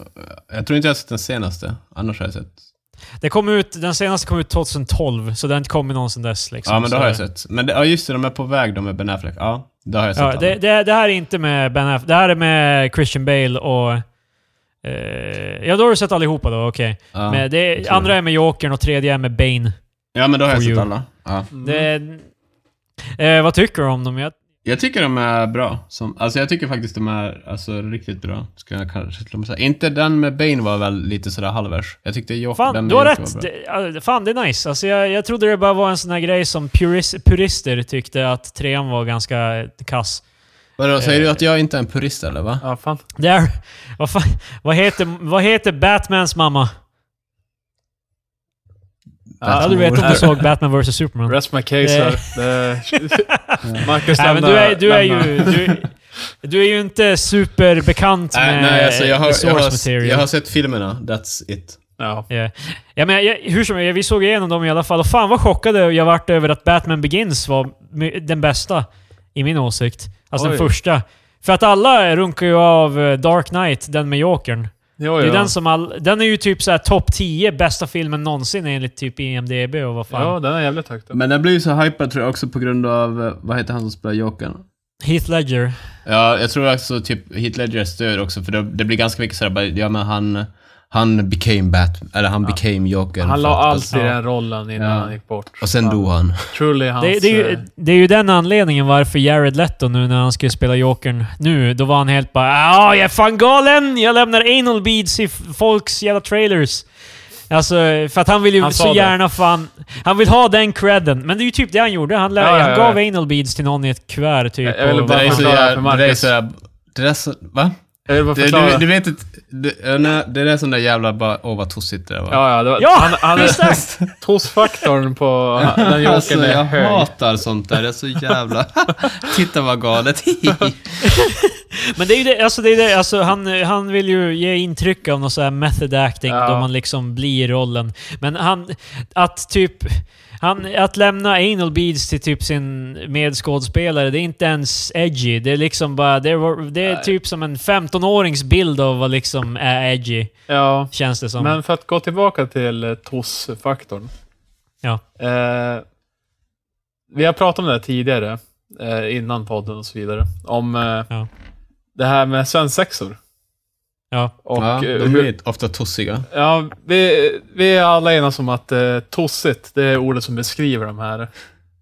Jag tror inte jag har sett den senaste. Annars har jag sett. Det kom ut, den senaste kom ut 2012, så det har inte kommit någon sedan dess. Liksom. Ja, men Så- har jag sett. Men det, ja, just det, de är på väg de med Ben Affleck. Ja, det har jag sett. Ja, det, det, det här är inte med Ben Affleck. Det här är med Christian Bale och... Eh, ja, då har du sett allihopa då, okej. ja. Men det, tror andra det. är med Jokern och tredje är med Bane. ja, men då har jag sett you. alla. Ja. Mm. Det, eh, vad tycker du om dem? Jag, Jag tycker de är bra. Som, alltså jag tycker faktiskt de är alltså, riktigt bra. Ska jag kanske till och med säga. Inte den med Bane var väl lite sådär halvers. Jag tyckte den fan, med du har rätt. Det, ja, fan, det är nice. Alltså, jag, jag trodde det bara var en sån här grej som puris, purister tyckte att trean var ganska kass. Vadå, säger Eh. du att jag inte är en purist eller va? Ja, fan. Det är... Vad, fan, vad, heter, vad heter Batmans mamma? Ja, Ja, du vet om du såg Batman vs Superman. Rest my case Eh. här. Det- Marcus Nej, men lämnar- du är, du är ju... Du, du är ju inte superbekant Nej, med nej alltså jag har, the jag, source har, material. jag har sett filmerna, that's it. Ja. Ja. Ja, men jag, hur som helst, vi såg igenom dem i alla fall. Och fan vad chockade jag vart över att Batman Begins var den bästa, i min åsikt. Alltså Oj. den första. För att alla runkar ju av eh, Dark Knight, den med Jokern. Jo, Det är ja. den som all, Den är ju typ såhär topp 10 bästa filmen någonsin enligt typ IMDB och vad fan. ja, den är jävligt högt. Men den blir ju så hypad tror jag också på grund av, eh, vad heter han som spelar Jokern? Heath Ledger. Ja, jag tror också typ Heath Ledgers stöd också, för det, det blir ganska mycket bara, ja men han, han became Batman, eller han Ja. became Joker. Han la allt i ja. den rollen innan Ja. han gick bort. Och sen dog han. Truly hans... Det, det, är eh, ju, det är ju den anledningen varför Jared Leto nu när han skulle spela Jokern nu, då var han helt bara ja jag är fan galen! Jag lämnar anal beads i folks jävla trailers. Alltså, för att han vill ju Han så det. gärna fan... Han vill ha den credden. Men det är ju typ det han gjorde. Han, Ja, ja, han ja. gav anal beads till någon i ett kuvert typ. Jag- jag ville och- bara Det är så förklara för det Marcus. det där så, va? Jag vill bara Det, förklara. du, du vet inte, det, ja, nej, det är sån där jävla bara, åh vad tossigt det var. Ja, ja. Det var, Ja, han, han visst är tossfaktorn på den jokern Alltså, är jag hög. hatar sånt där. Det är så jävla... Titta vad galet. Men det är ju det, alltså det är det, alltså han, han vill ju ge intryck av någon sån här method acting Ja. då man liksom blir rollen. Men han, att typ... Han, att lämna anal beads till typ sin medskådespelare, det är inte ens edgy. Det är liksom bara... Det är, det är typ som en 15-årings bild av vad liksom är edgy, Ja, känns det som. men för att gå tillbaka till eh, TOS-faktorn. Ja. Eh, vi har pratat om det här tidigare, eh, innan podden och så vidare. Om eh, Ja. det här med svensexor. Ja. Och ja, eh, de hur, är ofta tossiga. ja, vi, vi är alla enas om att eh, tossigt, det är ordet som beskriver de här,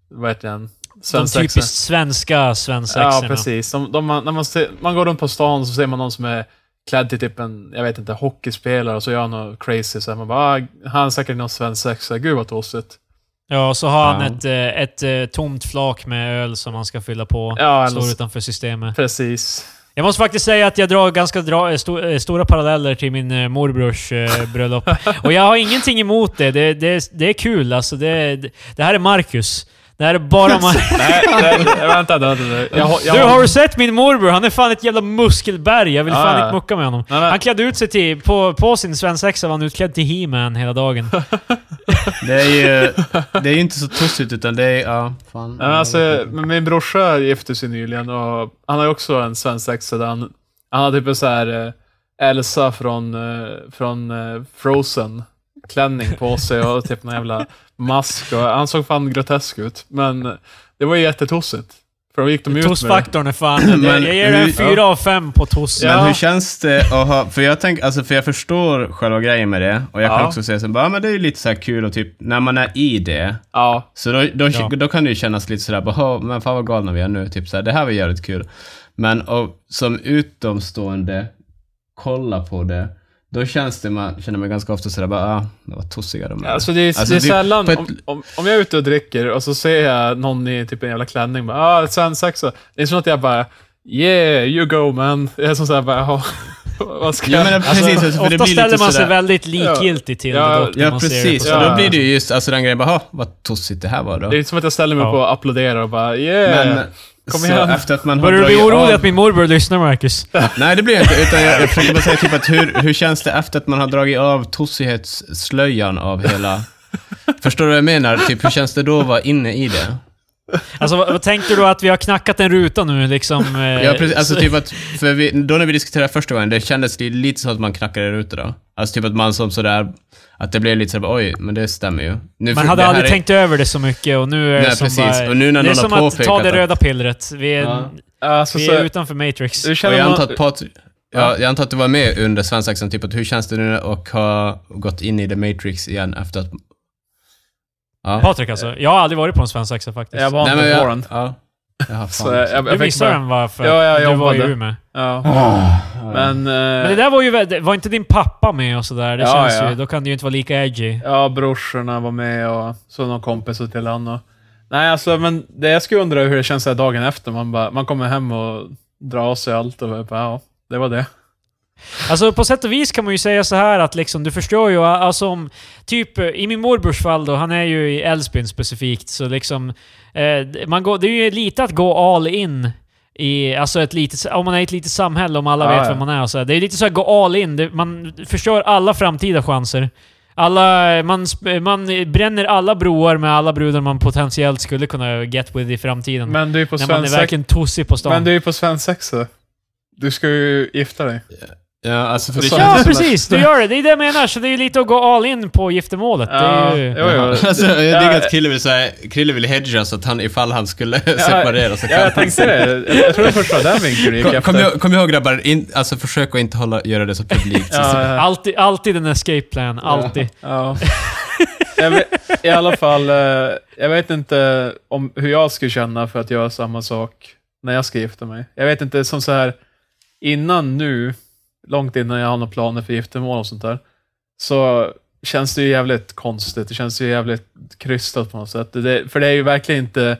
vad heter den? De typiskt svenska svensexorna. Ja, precis. De, de, man, när man, ser, man går runt på stan så ser man någon som är klädd till typ en, jag vet inte, hockeyspelare och så gör han något crazy. Så man bara, ah, han är säkert någon svensexa. Gud vad tossigt. Ja, och så har han Ja. ett, eh, ett, eh, tomt flak med öl som han ska fylla på. Ja, Står utanför systemet. precis. Jag måste faktiskt säga att jag drar ganska dra, eh, sto, eh, stora paralleller till min eh, morbrors eh, bröllop. Och jag har ingenting emot det. Det, det, det är kul alltså. Det, det, det här är Marcus. Det här är bara man... Nej, nej, vänta, vänta, vänta. Jag, jag Du, har- du sett min morbror? Han är fan ett jävla muskelberg. Jag vill Ja, fan ja. inte mucka med honom. Nej, nej. Han klädde ut sig till... På, på sin svensexa var han utklädd till He-Man hela dagen. Det är ju, det är ju inte så tossigt utan det är, ja, fan. Men alltså, min brorsa gifte sig nyligen och han har ju också en svensexa där han, han har typ en så här eh, Elsa från, eh, från eh, Frozen klänning på sig och typ någon jävla mask och han såg fan grotesk ut. Men det var ju jättetossigt. För då gick de ut. Tossfaktorn är fan... Men jag ger den hur- 4 av 5 på toss. Ja. Men hur känns det att ha, för jag tänker, alltså för jag förstår själva grejen med det, och jag kan Ja. också säga så bara, ja, men det är ju lite så här kul och typ, när man är i det, Ja, så då, då, Ja. då kan det ju kännas lite sådär, bara, "Ha, men fan vad galna vi är nu, typ så här, det här var jävligt kul. Men och, som utomstående, kolla på det, då känns det, man känner man ganska ofta sådär bara, ah, vad tossiga de är. alltså det är, Alltså, det är sällan, ett- om, om, om jag är ute och dricker och så ser jag någon i typ en jävla klänning, bara ah, svensexa. Det är som att jag bara Yeah, you go man. Jag är som såhär bara, "Jaha, vad ska Ja, jag... men precis, Alltså, alltså, för det ofta blir ställer man sig sådär- väldigt likgiltig till Ja, det när Ja, man ser det precis. Och Ja. då blir det ju just alltså den grejen bara, "Ha, vad tossigt det här var då. Det är inte som att jag ställer mig Ja. på och applåderar och bara yeah. Men Kom igen. efter att man har Börjar du bli orolig av- att min morbror lyssnar, Marcus? Nej, det blir jag inte. Utan jag, jag försöker bara säga typ att hur, hur känns det efter att man har dragit av tossighetsslöjan av hela... Förstår du vad jag menar? Typ, hur känns det då att vara inne i det? Alltså, vad, vad tänker du att vi har knackat en ruta nu liksom? eh, Ja, precis. Alltså så- typ att, för vi, då när vi diskuterade första gången, det kändes det lite som att man knackade en ruta då. Alltså typ att man som sådär, att det blev lite sådär, oj, men det stämmer ju. Nu, Man hade det aldrig är- tänkt över det så mycket och nu är det Nej, som precis. bara... Och nu när det är som att ta det röda pillret. Vi är, Ja. Alltså, vi så, är utanför Matrix. Och jag antar att Patrik... Ja, jag antar att du var med under svensexan, typ att hur känns det nu att ha gått in i The Matrix igen efter att... Ja. Patrik alltså. Jag har aldrig varit på en svensexa faktiskt. Jag var inte på den. ja. Jaha, Så fan. jag, jag, Du missade den va? För Ja, jag du var ju jobbade. Umeå. ja. Ja. Men, eh, Men det där var ju... Var inte din pappa med och sådär? Det Ja, känns ja. ju... Då kan det ju inte vara lika edgy. ja, brorsorna var med och så någon kompis till han och... Nej, alltså, men det jag skulle undra hur det känns här dagen efter. Man, bara, man kommer hem och drar av sig allt och bara, ja, det var det. Alltså på sätt och vis kan man ju säga så här att liksom, du förstår ju, alltså om, typ i min morbrors fall då, han är ju i Älvsbyn specifikt, så liksom, eh, man går, det är ju lite att gå all in i, alltså ett litet, om man är i ett litet samhälle, om alla Ja, vet ja. vem man är och så här. Det är lite så här gå all in, det, man förstör alla framtida chanser. Alla, man, man bränner alla broar med alla brudar man potentiellt skulle kunna get with i framtiden. Men du är på när man är verkligen tossig på stan. Men du är på svensexa. Du ska ju gifta dig. Ja, alltså för det Så-. Ja, precis! Du gör det. Det är det jag menar. Så det är ju lite att gå all in på giftermålet. det är ju... jo, jo. Alltså, jag Ja, diggar att Krille vill säga, Krille vill hedga så att han, ifall han skulle separera så Ja, jag tänkte det. Jag, tror det först var den vinkeln gick Kom, efter. kom, ihåg, kom ihåg grabbar, in, alltså försök att inte hålla, göra det så publikt. Ja, ja. Alltid, alltid en escape plan. Alltid. Ja. Jag vet, I alla fall, eh, jag vet inte om hur jag skulle känna för att göra samma sak när jag ska gifta mig. Jag vet inte, som så här innan nu, långt innan jag har några planer för giftermål och sånt där, så känns det ju jävligt konstigt. Det känns ju jävligt krystat på något sätt. Det, för det är ju verkligen inte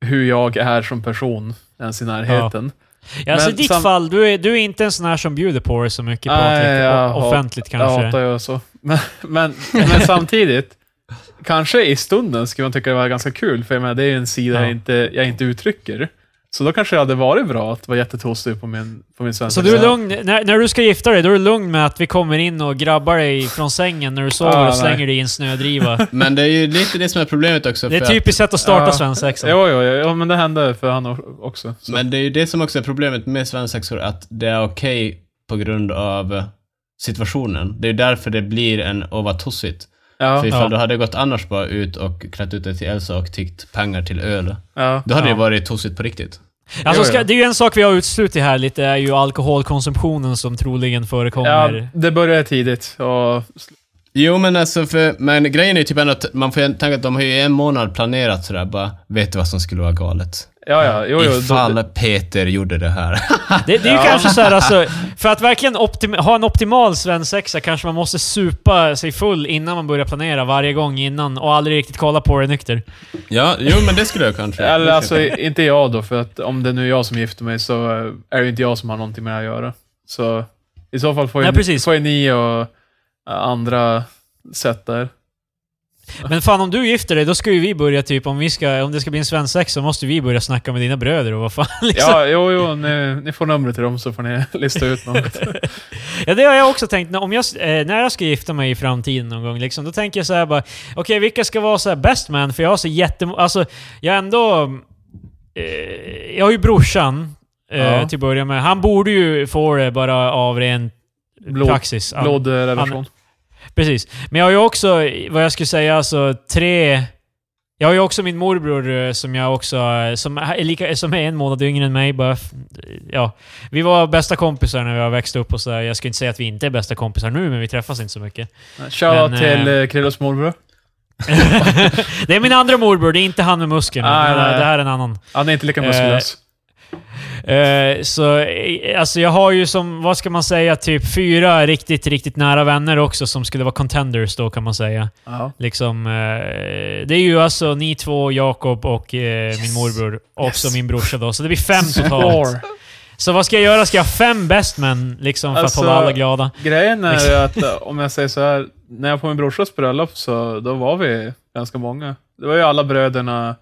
hur jag är som person ens i närheten. Ja, alltså, I ditt sam- fall, du är, du är inte en sån här som bjuder på det så mycket Nej, Patrik. jag offentligt Jag kanske. hatar ju så. Men, men, men samtidigt, kanske i stunden skulle man tycka det var ganska kul, för jag menar, det är ju en sida Ja. jag, inte, jag inte uttrycker. Så då kanske det hade varit bra att vara jättetosig på min, på min svenska. Så du är lugn, när, när du ska gifta dig, då är du lugn med att vi kommer in och grabbar dig från sängen när du sover Ah, och slänger nej. dig i en snödriva. Men det är ju lite det som är problemet också. Det är för typiskt sätt att starta Ja. svensexan. Jo, jo, jo, men det hände för han också. Så. Men det är ju det som också är problemet med svensexor, att det är okej på grund av situationen. Det är därför det blir en åh vad tossigt. Ja, För ifall Ja. du hade gått annars bara ut och klätt ut dig till Elsa och tiggt pengar till öl, ja. då hade Ja. det varit tossigt på riktigt. Alltså, ska, det är ju en sak vi har utslutit här lite, är ju alkoholkonsumtionen som troligen förekommer. ja, det började tidigt. Och, Jo men alltså, för, men grejen är ju typ ändå att man får ju tänka att de har ju i en månad planerat sådär bara, vet du vad som skulle vara galet? ja, ja, jo, jo. Ifall Då, Peter gjorde det här. Det, det är ju Ja. kanske så här alltså, för att verkligen ha en optimal svensexa kanske man måste supa sig full innan man börjar planera varje gång innan och aldrig riktigt kolla på det nykter. ja, jo men det skulle jag kanske. eller alltså, inte jag då, för att om det nu är jag som gifter mig så eh, är det ju inte jag som har någonting med det att göra. Så i så fall får ju, precis. får ju ni och andra sätt där. Men fan om du gifter dig, då ska ju vi börja typ, om, vi ska, om det ska bli en svensexa så måste vi börja snacka med dina bröder och vad fan liksom. Ja, jo, jo, ni, ni får numret till dem så får ni lista ut något. Ja, det har jag också tänkt. Om jag, eh, när jag ska gifta mig i framtiden någon gång, liksom, då tänker jag så här bara... Okej, vilka ska vara så här best man? För jag har så jätte... Alltså, jag ändå... Eh, jag har ju brorsan, eh, Ja. till att börja med. Han borde ju få det bara av ren Blod, praxis. Han- blodrelation. Precis. Men jag har ju också, vad jag skulle säga, alltså tre... Jag har ju också min morbror eh, som jag också... eh, Som är, lika, som är en månad yngre än mig. Bara, ja. Vi var bästa kompisar när vi har växt upp och sådär. Jag ska inte säga att vi inte är bästa kompisar nu, men vi träffas inte så mycket. Shoutout till eh, eh, Krillos morbror. det är min andra morbror, det är inte han med muskeln. Nej. det här är en annan. Han är inte lika muskulös. Eh, så eh, alltså jag har ju som, vad ska man säga, typ fyra riktigt, riktigt nära vänner också som skulle vara contenders då kan man säga. Ja. Liksom, eh, det är ju alltså ni två, Jakob och eh, min morbror. Och Yes. så min brorsa då. Så det blir fem totalt. Så vad ska jag göra? Ska jag ha fem bestmen liksom, för Alltså- att hålla alla glada? Grejen är Liksom. ju att, eh, om jag säger så här, när jag var på min brorsas bröllop så då var vi ganska många. Det var ju alla bröderna,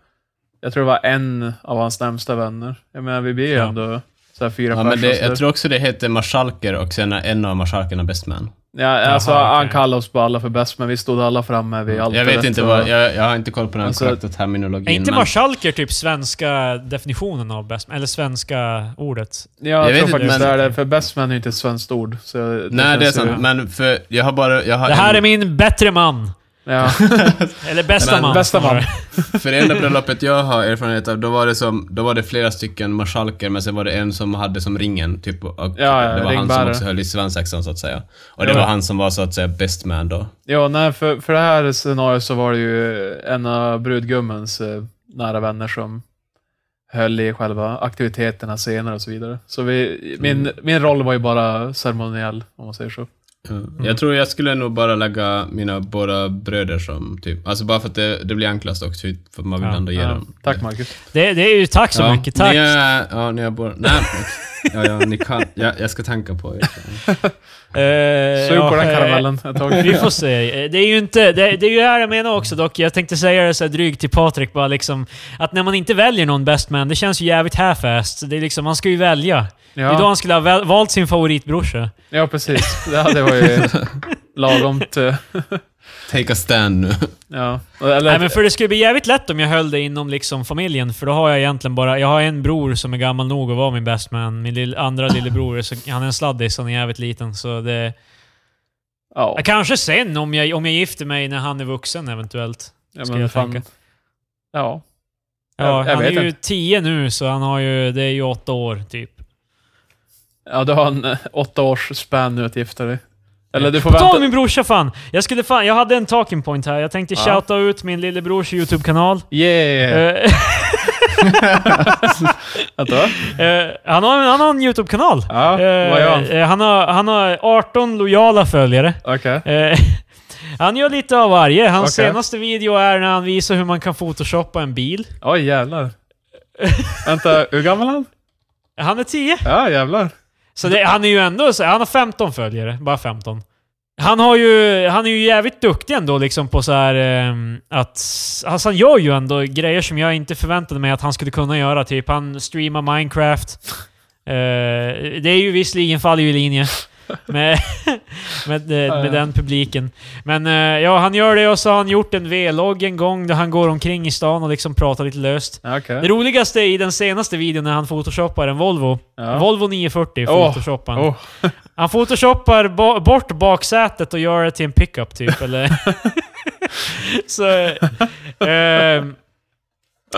jag tror det var en av hans närmsta vänner. Jag menar, vi blir ju Ja. ändå så här fyra Ja, men det, personer. jag tror också det heter marskalker och sen är en av marskalkerna best man. Ja, alltså Jaha, han kallade oss bara alla för bäst, men vi stod alla framme vid allt Jag vet inte vad, jag, jag har inte koll på den Alltså, korrekta terminologin. Är inte men- marskalker typ svenska definitionen av bestman? Eller svenska ordet? Ja, Jag jag, vet tror inte, faktiskt men- det är det, för bestman är ju inte ett svenskt ord. Så det Nej, det är sant. Men för jag har bara... Jag har Det här en, är min bättre man! Ja. Eller bästa Men man. bästa man. För det enda bröllopet jag har erfarenhet av, då var det som, då var det flera stycken marskalker, men sen var det en som hade som ringen, typ, och ja, det var han som också höll i svensexan, så att säga. Och det Ja. var han som var, så att säga, best man då. Ja, nej, för, för det här scenariot så var det ju en av brudgummens eh, nära vänner som höll i själva aktiviteterna senare och så vidare. Så vi, min, Mm. min roll var ju bara ceremoniell, om man säger så. Ja. Jag tror jag skulle nog bara lägga mina båda bröder som typ, alltså bara för att det, det blir enklast också, för man vill Ja. ändå ge Ja, dem. tack Marcus. Det, det är ju tack så ja, mycket. Tack! Ni är, ja, ni är båda, nej, ja, ja, ni kan, ja, jag ska tänka på er. Eh, Sug på ja, den eh, karamellen ett tag. Vi får se. Eh, Det är ju inte... Det, det är ju här jag menar också dock. Jag tänkte säga det så här drygt till Patrik bara liksom... Att när man inte väljer någon best man, det känns ju jävligt half-assed. Det är liksom, man ska ju välja. Det är då Ja, han skulle ha valt sin favoritbrorsa. ja, precis. Det hade var ju lagomt. Take a stand nu. Ja. Eller, Nej men för det skulle bli jävligt lätt om jag höll det inom liksom familjen, för då har jag egentligen bara... Jag har en bror som är gammal nog att vara min best man. Min lill, andra lillebror, är så, han är en sladdis, han är jävligt liten, så det... ja, Kanske sen om jag, om jag gifter mig när han är vuxen eventuellt. ja, ska men jag fan. tänka. Ja. Ja, Jag- jag han är vet ju inte. tio nu, så han har ju... Det är ju åtta år, typ. ja, du har en eh, åtta års span nu att gifta dig. Eller du får vänta. om min brorsa fan! Jag skulle fan... Jag hade en talking point här. Jag tänkte Ja. shouta ut min lillebrors YouTube-kanal. Yeah! Vänta. eh, han, har, han har en YouTube-kanal. Ja, vad gör han? Han, har, han har 18 lojala följare. Eh, han gör lite av varje. Hans Okej. senaste video är när han visar hur man kan photoshoppa en bil. Oj, jävlar. Vänta, hur gammal är han? Han är 10. Ja, jävlar. Så det, han är ju ändå... så- Han har 15 följare. Bara 15. Han har ju... Han är ju jävligt duktig ändå liksom på så här eh, att... Alltså han gör ju ändå grejer som jag inte förväntade mig att han skulle kunna göra. Typ han streamar Minecraft. Eh, det är ju visserligen faller ju i linje med, med, eh, med den publiken. Men eh, ja, han gör det och så har han gjort en V-logg en gång där han går omkring i stan och liksom pratar lite löst. Okej. Det roligaste i den senaste videon när han photoshoppar en Volvo. Ja. Volvo 940 Åh, photoshoppar han. Oh, Han photoshoppar bo- bort baksätet och gör det till en pickup typ, eller... så... ehm,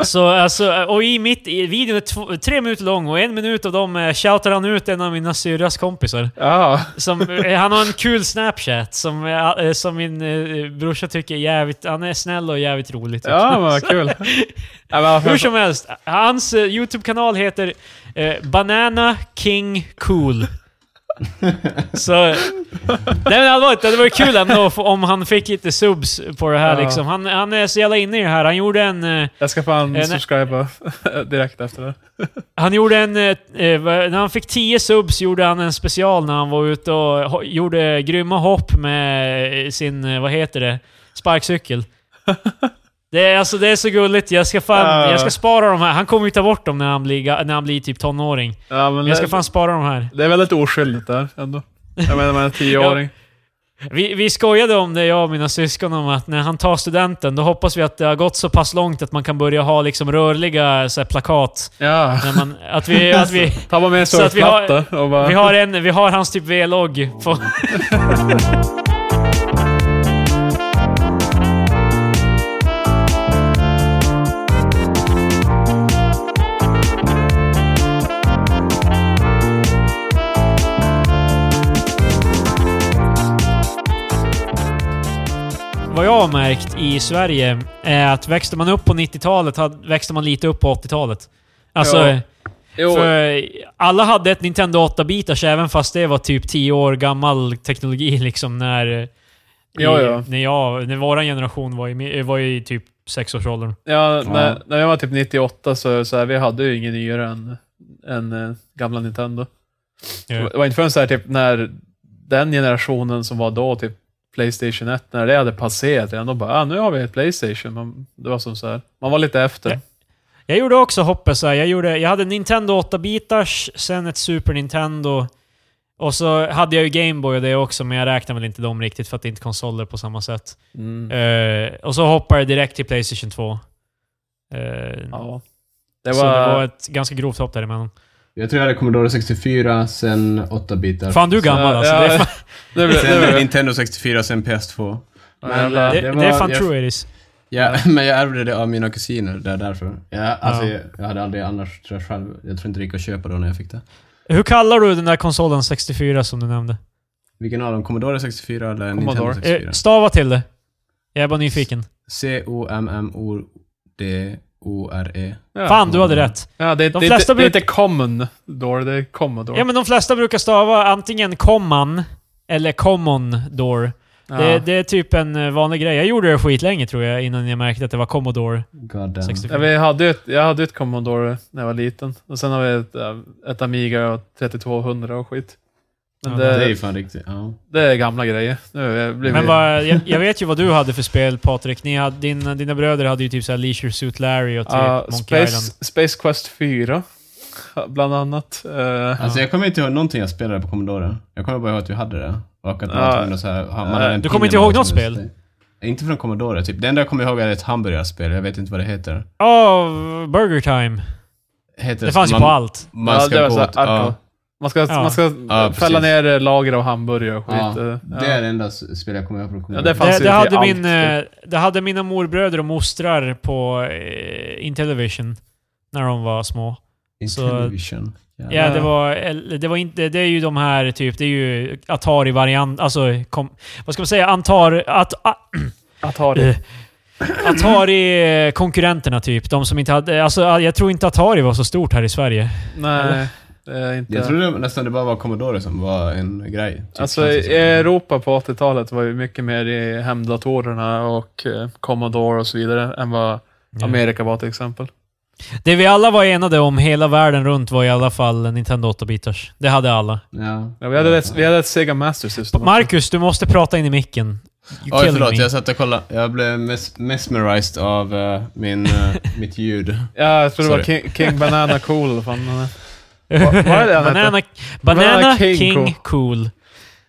så alltså, och i mitt... I videon är två, tre minuter lång och en minut av dem eh, shoutar han ut en av mina syrras kompisar. ja. Som, eh, han har en kul snapchat som, eh, som min brorsa tycker är jävligt... Han är snäll och jävligt rolig. typ. Ja, vad kul. Hur som helst, hans YouTube-kanal heter eh, Banana King Cool. Så... Nej men allvarligt, det var kul ändå om han fick lite subs på det här Ja. liksom. Han, han är så jävla inne i det här. Han gjorde en... eh, jag ska fan nej. subscriba direkt efter det. Han gjorde en... eh, eh, när han fick 10 subs gjorde han en special när han var ute och gjorde grymma hopp med sin, vad heter det, sparkcykel. Det är, alltså, det är så gulligt. Jag ska, fan, Ja. jag ska spara de här. Han kommer ju ta bort dem när han blir, när han blir typ tonåring. Ja, men jag ska det, fan spara de här. det är väldigt oskyldigt där ändå. Jag menar, man är tioåring. Vi, vi skojade om det, jag och mina syskon, om att när han tar studenten, då hoppas vi att det har gått så pass långt att man kan börja ha liksom rörliga så här, plakat. Ja. När man, att vi, att vi, Ta bara med en surfplatta och bara... vi, har en, vi har hans typ V-logg på... märkt i Sverige är att växte man upp på 90-talet hade- växte man lite upp på 80-talet. Alltså... Ja. Jo, För alla hade ett Nintendo 8-bitars även fast det var typ 10 år gammal teknologi liksom när... Ja, i- ja. När, jag, när våran generation var i, var i typ sexårsåldern. ja, när, när jag var typ 98 så, så här, vi hade ju ingen nyare än, än eh, gamla Nintendo. Ja. Det var inte förrän så här, typ när den generationen som var då, typ Playstation 1, när det hade passerat redan, då bara ah, nu har vi ett Playstation. Man, det var som så här, man var lite efter. Ja. Jag gjorde också hoppet så här. Jag, gjorde, jag hade Nintendo 8-bitars, sen ett Super Nintendo. Och så hade jag ju Gameboy och det också, men jag räknar väl inte dem riktigt för att det är inte konsoler på samma sätt. Mm. Eh, och så hoppade jag direkt till Playstation 2. Eh, Ja. Det Så var, det var ett ganska grovt hopp däremellan. Jag tror jag hade Commodore 64, sen 8-bitar. Fan, du är gammal Ja, alltså. ja, det, är fan, det, blev- det, Sen Nintendo 64, sen PS2. Ja, jävlar. det, det det är var- fan jag- true it is. Ja, men jag ärvde det av mina kusiner, det är därför. Jag, alltså, Ja. jag, jag hade aldrig annars, tror jag själv, jag tror inte det gick att köpa då när jag fick det. Hur kallar du den där konsolen 64 som du nämnde? Vilken av dem? Commodore 64 eller Commodore. Nintendo 64? Eh, stava till det. Jag är bara nyfiken. C-O-M-M-O-D-O-R-E. ja. Fan, du hade rätt. Ja, det, De det, flesta det, det är inte common door, det är commodore. Ja, men de flesta brukar stava antingen comman eller common door. Ja. Det, det är typ en eh, vanlig grej. Jag gjorde det skitlänge tror jag, innan jag märkte att det var Commodore. God damn. 64. Ja, vi hade ett, jag hade ett Commodore när jag var liten. Och sen har vi ett, äh, ett Amiga och 3200 och skit. Men Ja, det, Det är det, ju fan riktigt, ja. är gamla grejer. Nu blir Men vad, jag, jag vet ju vad du hade för spel Patrik. Ni hade, din, dina bröder hade ju typ såhär Leisure Suit Larry och typ Ja, Monkey Island. Space, Space Quest 4. Bland annat. Eh, Alltså jag kommer inte ihåg någonting jag spelade på Commodore. Jag kommer bara ihåg att vi hade det. Och att man Ja. att så här, man hade en Du kommer inte ihåg något spel? ställa- Inte från Commodore, typ. Det enda jag kommer ihåg är ett hamburgarspel. Jag vet inte vad det heter. Åh, Burger Time. heter Det fanns ju på allt. Man ja, ska det var gå... åt- ja, Man ska, Ja. man ska Ja, fälla precis. ner lager av hamburgare och skit. ja, eh, det är det enda spel jag kommer ihåg från Ja, Commodore. det fanns Det, ju det, till hade allt, min, typ. eh, det hade mina morbröder och mostrar på eh, Intellivision. När de var små. så- Intellivision. Ja. Ja, det var, eller, det var inte... Det är ju de här typ... Det är ju Atari-variant... Alltså... Kom, vad ska man säga? Antar... Att, a, Atari. eh, Atari-konkurrenterna typ. De som inte hade... Alltså jag tror inte Atari var så stort här i Sverige. Nej, är inte... Jag trodde nästan det bara var Commodore som var en grej. Typ Alltså i. Europa på 80-talet var ju mycket mer i hemdatorerna och eh, Commodore och så vidare än vad Ja. Amerika var till exempel. Det vi alla var enade om hela världen runt var i alla fall Nintendo 8-bitars. Det hade alla. Ja. Ja, vi, hade ett, vi hade ett Sega Master System också. Marcus, du måste prata in i micken. Oj, förlåt. me. Jag satt och kollade. Jag blev mes mesmerized av eh, min, eh, mitt ljud. Ja, jag tror det var. King, King Banana Cool. Fan, Vad- är det han? Banana, Banana King, King Cool.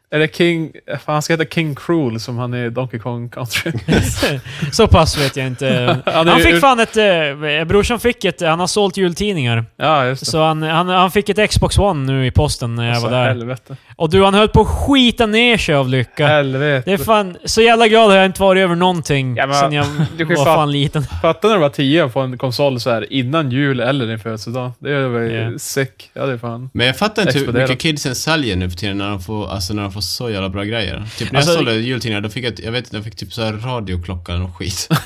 Är det King... Fan, han ska heta King Cruel som han är i Donkey Kong Country. Så pass vet jag inte. Han fick fan ett... Eh, brorsan fick ett... Han har sålt jultidningar. Ja, just det. Så han, han, han fick ett Xbox One nu i posten när jag Alltså, var där. Helvete. Och du, han höll på att skita ner sig av lycka. Helvete. Det är fan... Så jävla glad har jag inte varit över någonting Ja, men- sen jag du var fan- liten. Fatta när du var tio och få en konsol så här innan jul eller din födelsedag. Det var ju Ja. sick. Ja, det är fan... Men jag fattar inte hur mycket kidsen säljer nu för tiden när de får, alltså när de får så jävla bra grejer. Typ när Alltså- jag sålde jultidningar, då fick jag, jag vet inte, jag fick typ så här radioklocka eller skit.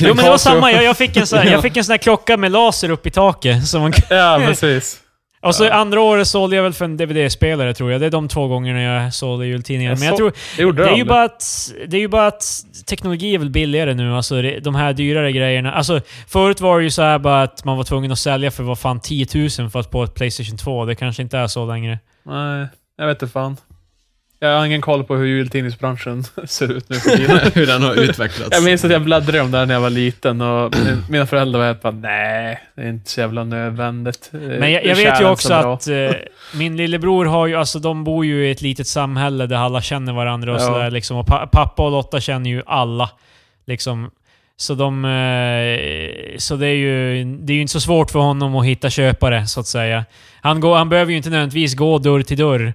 Jo men det var samma, jag, jag, fick en sån här, jag fick en sån här klocka med laser upp i taket. Som man, Ja, precis. och så andra året sålde jag väl för en DVD-spelare tror jag. Det är de två gångerna jag sålde jultidningar. Men jag tror, Det gjorde det är, ju bara att, det är ju bara att teknologi är väl billigare nu. Alltså de här dyrare grejerna. Alltså förut var det ju så här bara att man var tvungen att sälja för vad fan 10 000 för att få ett Playstation 2. Det kanske inte är så längre. Nej, jag vet inte fan. Jag har ingen koll på hur jultidningsbranschen ser ut nu för tiden. Hur den har utvecklats. Jag minns att jag bläddrade om det här när jag var liten och min- mina föräldrar var helt bara nej, det är inte så jävla nödvändigt. Men jag, jag vet ju också att eh, min lillebror har ju, alltså de bor ju i ett litet samhälle där alla känner varandra och Ja. sådär liksom. Och pa pappa och Lotta känner ju alla. Liksom. Så de... Eh, så det är ju... Det är ju inte så svårt för honom att hitta köpare, så att säga. Han, går, han behöver ju inte nödvändigtvis gå dörr till dörr.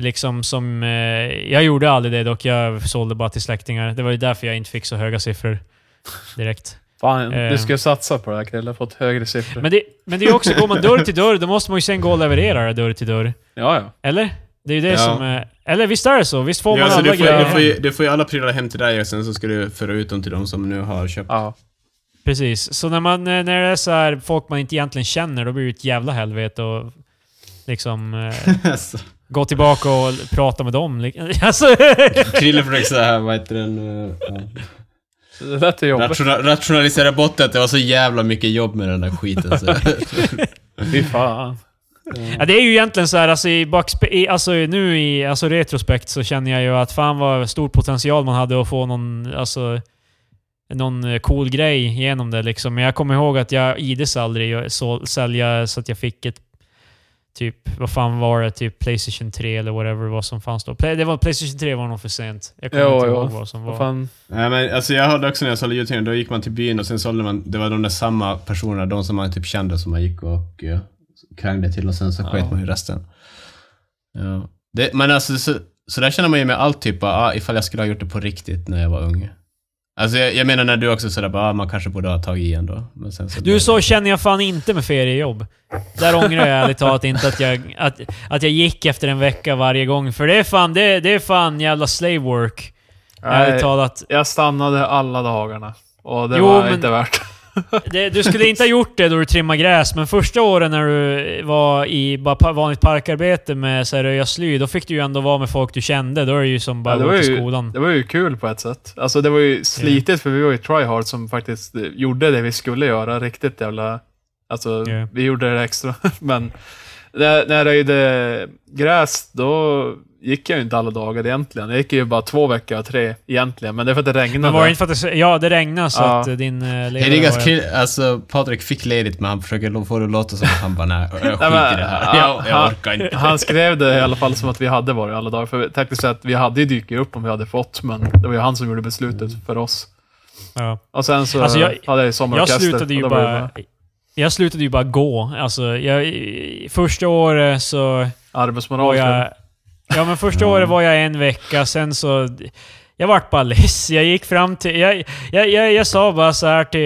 Liksom som... Eh, jag gjorde aldrig det dock. Jag sålde bara till släktingar. Det var ju därför jag inte fick så höga siffror direkt. Fan, Eh. du ska ju satsa på det här Krille, fått högre siffror. Men det, men det är ju också, går man dörr till dörr, då måste man ju sen gå och leverera det dörr till dörr. Ja, ja. Eller? Det är ju det Ja. som är... Eller visst är det så? Visst får Ja, man alltså, alla du, får, grejer du, får ju, du får ju alla prylar hem till dig och sen så ska du föra ut dem till de som nu har köpt. ja. Precis. Så när, man, när det är så här folk man inte egentligen känner, då blir det ett jävla helvete och liksom eh, Alltså, gå tillbaka och prata med dem. Alltså, Krille försöker såhär, vad heter den? eh. Det lät ju jobbigt. Rationa, rationalisera bort det, det var så jävla mycket jobb med den där skiten. Så. Fy fan. ja, det är ju egentligen så här, alltså, i backspe- i, alltså nu i alltså, retrospekt så känner jag ju att fan vad stor potential man hade att få någon, alltså, någon eh, cool grej genom det liksom. Men jag kommer ihåg att jag ides aldrig så, sälja så att jag fick ett Typ, vad fan var det? Typ Playstation 3 eller whatever vad som fanns då. Play, det var, Playstation 3 var nog för sent. Jag kommer Jo, inte jo. ihåg vad som var. Vad fan. Nej men alltså jag hade också när jag sålde ljudtidningar, då gick man till byn och sen sålde man, det var de där samma personerna, de som man typ kände som man gick och uh, krängde till och sen så Ja. sket man ju resten. Ja. Det, men alltså så, så där känner man ju med allt typ, ah, ifall jag skulle ha gjort det på riktigt när jag var ung. Alltså jag, jag menar när du också sådär bara, ah, man kanske borde ha tagit i ändå. Men sen så Du, så känner jag fan inte med feriejobb. Där ångrar jag ärligt talat inte att jag, att, att jag gick efter en vecka varje gång. För det är fan, det, det är fan jävla slave work. Ärligt Nej, talat. jag stannade alla dagarna. Och det Jo, var men- inte värt. Det, du skulle inte ha gjort det då du trimmade gräs, men första åren när du var i bara vanligt parkarbete med så här, röja sly, då fick du ju ändå vara med folk du kände. Då är det ju som bara Ja, det gå var till ju- skolan. Det var ju kul på ett sätt. Alltså det var ju slitigt för vi var ju tryhard som faktiskt eh, gjorde det vi skulle göra. Riktigt jävla... Alltså, Ja. vi gjorde det extra. Men när, när jag röjde gräs, då gick jag ju inte alla dagar egentligen. Jag gick ju bara två veckor av tre egentligen. Men det är för att det regnade. Men var det inte för att det, ja, det regnade så Ja. att eh, din Det ledare är ganska var- kul, alltså Patrik fick ledigt men han försöker få det att låta som att han bara nej, jag skiter Nej, men, i det här. ja, Jag, jag han- orkar inte. Han skrev det i alla fall som att vi hade varit alla dagar. För tekniskt sett, vi hade ju dykt upp om vi hade fått, men det var ju han som gjorde beslutet för oss. Ja. Och sen så Alltså, jag- hade jag ju Jag sommarorkester. slutade ju det bara... Jag slutade ju bara gå. Alltså, jag, första året så Arbetsmoral. var jag. Ja, men första året var jag en vecka, sen så... Jag vart bara less. Jag gick fram till... Jag, jag, jag, jag sa bara så här till...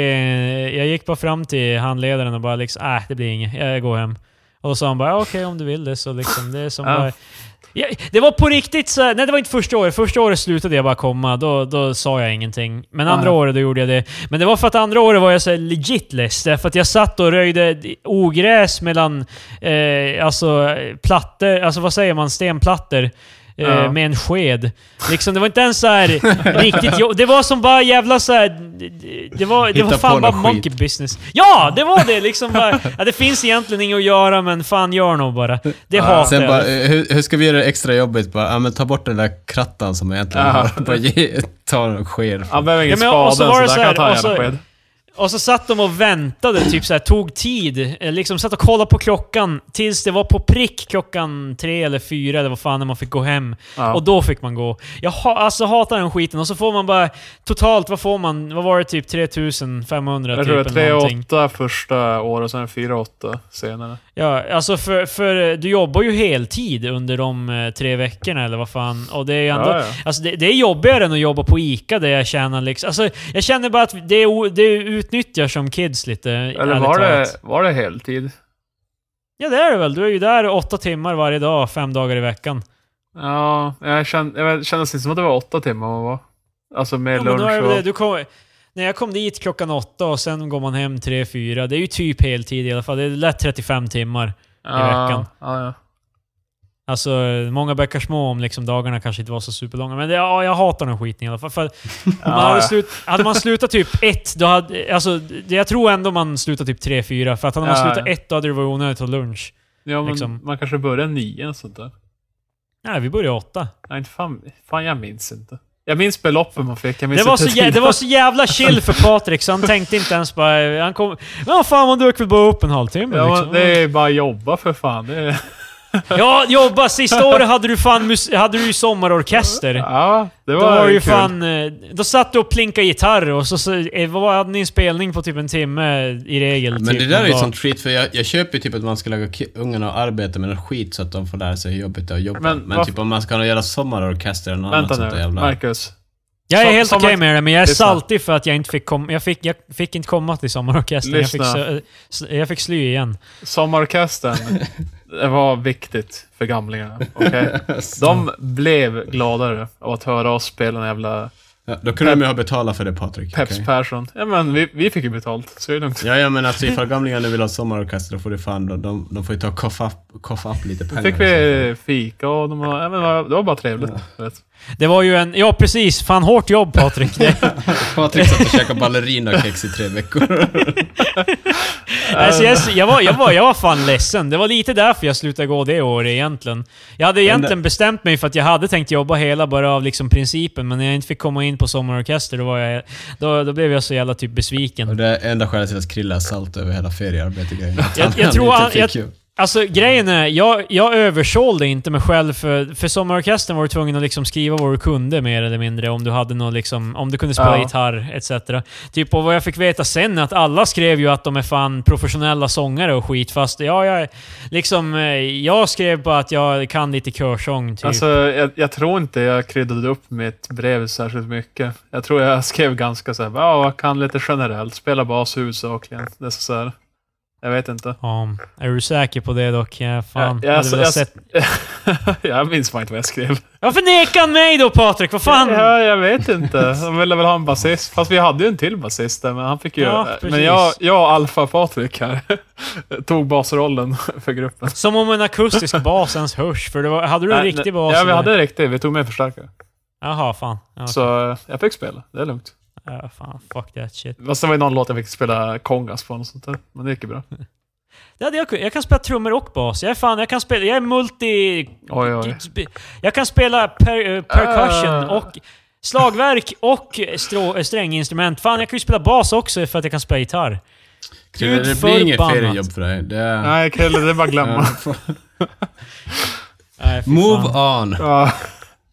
Jag gick bara fram till handledaren och bara liksom, äh, det blir inget. Jag går hem. Och då sa han bara, "Ja, okej om du vill det så liksom, det är som Ja. bara... Ja, det var på riktigt så Nej, det var inte första året. Första året slutade jag bara komma. Då, då sa jag ingenting. Men andra året, då gjorde jag det. Men det var för att andra året var jag så legit less. Därför att jag satt och röjde ogräs mellan... Eh, alltså plattor... Alltså vad säger man? Stenplattor. Eh, Ja. Med en sked. Liksom, det var inte ens så här riktigt jo- Det var som bara jävla så här. Det var, det var fan bara monkey business. Ja! Det var det! Liksom bara, ja, det finns egentligen inget att göra, men fan gör nog bara. Det hatar Sen jag. bara, eh, hur, hur ska vi göra det extra jobbigt? Bara, ja, men ta bort den där krattan som egentligen Ja. Bara ge, ta en sked. Han behöver ingen Ja, men så spade, så, det där så kan jag ta så- sked. Och så satt de och väntade, typ så här, tog tid. Eh, Liksom satt och kollade på klockan tills det var på prick klockan tre eller fyra eller vad fan när man fick gå hem. Ja. Och då fick man gå. Jag ha, alltså hatar den skiten. Och så får man bara... Totalt, vad får man? Vad var det? Typ 3500 jag typ tror det eller är någonting. 3-8 första året och sen 4-8 senare. Ja, alltså för, för du jobbar ju heltid under de eh, tre veckorna eller vad fan. Och det är ju ändå... Ja, ja. Alltså det, det är jobbigare än att jobba på ICA där jag tjänar liksom... Alltså jag känner bara att det, är, det utnyttjar som kids lite. Eller var det, talat. var det heltid? Ja det är det väl. Du är ju där åtta timmar varje dag, fem dagar i veckan. Ja, jag kände, jag kändes inte som att det var åtta timmar man var. Alltså med Ja, lunch väl det. och... Du kom, när jag kom dit klockan åtta och sen går man hem tre, fyra. Det är ju typ heltid i alla fall. Det är lätt 35 timmar. ja, veckan. Ja, ja. Alltså, många bäckar små om liksom dagarna kanske inte var så superlånga. Men det, ja, jag hatar den skiten i alla fall. För att man hade, slut, hade man slutat typ ett, då hade... Alltså, det- jag tror ändå man slutar typ tre, fyra. För att hade man Ja, slutat ett, då hade det varit onödigt att ta lunch. ja men liksom. man kanske börjar nio och sånt där. Nej, vi började åtta. Nej, inte fan, fan, jag minns inte. Jag minns beloppen man fick. Minns Det var, så, jä- det var så jävla chill för Patrik, så han tänkte inte ens bara... Han kom... Ja, fan man dök väl bara upp en halvtimme Ja, liksom. det är bara jobba för fan. Det är, Ja, jobba! Sista året hade du fan hade du ju sommarorkester. ja, det Då var, var det ju kul. fan... eh, Då satt du och plinkade gitarr och så, så eh, vad hade ni en spelning på typ en timme i regel. Men typ, det där är ju sånt skit, för jag, jag köper ju typ att man ska lägga ungarna och arbeta med något skit så att de får lära sig hur jobbigt det är att jobba. Men Men, typ om man ska göra sommarorkester eller något annat sånt där jävla... Marcus. Jag är Som- helt okej med det, men jag är Lyssna. saltig för att jag inte fick komma... Jag fick, jag fick inte komma till sommarorkestern. Jag fick, sl- jag fick sly igen. Sommarorkestern, det var viktigt för gamlingarna. Okej? De blev gladare av att höra oss spela en jävla Ja, då kunde de ju ha betalat för det Patrik. Peps okej? Persson. Ja men vi, vi fick ju betalt, så är det lugnt. Ja, ja, men alltså ifall gamlingarna vill ha sommarorkester, då får det fan... De, de, de får ju ta och koffa upp, koffa upp lite Då pengar. fick vi fika och de var, ja, men det var- bara trevligt. vet. Det var ju en... Ja, precis. Fan hårt jobb Patrik. Patrik satt och käkade ballerinakex i tre veckor. alltså, jag, jag, var, jag, var, jag var fan ledsen. Det var lite därför jag slutade gå det året egentligen. Jag hade egentligen bestämt mig för att jag hade tänkt jobba hela bara av liksom principen, men när jag inte fick komma in på sommarorkester, då, var jag, då, då blev jag så jävla typ besviken. och det är enda skälet till att Krille är salt över hela feriearbetet-grejen. Att Jag- jag tror han- jag- Alltså grejen är, jag, jag översålde inte mig själv för, för sommarorkestern var du tvungen att liksom skriva vad du kunde mer eller mindre om du hade något liksom, om du kunde spela Ja. gitarr etc. Typ och vad jag fick veta sen är att alla skrev ju att de är fan professionella sångare och skit fast ja, jag liksom, eh, jag skrev bara att jag kan lite körsång typ. Alltså, jag, jag tror inte jag kryddade upp mitt brev särskilt mycket. Jag tror jag skrev ganska såhär, ja, jag kan lite generellt, spela bas huvudsakligen. Det är så här. Jag vet inte. ja, är du säker på det dock? Ja, fan. Ja, jag- jag- sett... jag minns fan inte vad jag skrev. Varför nekar han mig då Patrik? Vad fan? Ja, jag vet inte. De ville väl ha en basist. Fast vi hade ju en till basist där, men han fick ju... Ja, men jag, jag och Alfa-Patrik här tog basrollen för gruppen. Som om en akustisk bas ens hörs, för det var, hade du en Nej, riktig bas? Ja, vi hade en riktig. Vi tog med förstärkare. Jaha, fan. Ja, Så eh, jag fick spela. Det är lugnt. Ja, fan. Fuck that shit. Fast det var ju någon låt jag fick spela kongas på och sånt där. Men det gick ju bra. Det hade jag, jag kan spela trummor och bas. Jag är fan, jag kan spela, jag är multi... Oj, oj. Jag kan spela per, eh, percussion Ah. och slagverk och strå, eh, stränginstrument. Fan, jag kan ju spela bas också för att jag kan spela gitarr. Krille, Gud det blir inget feriejobb för dig. Det är... Nej, Krille, det är bara att glömma. Nej, Move on!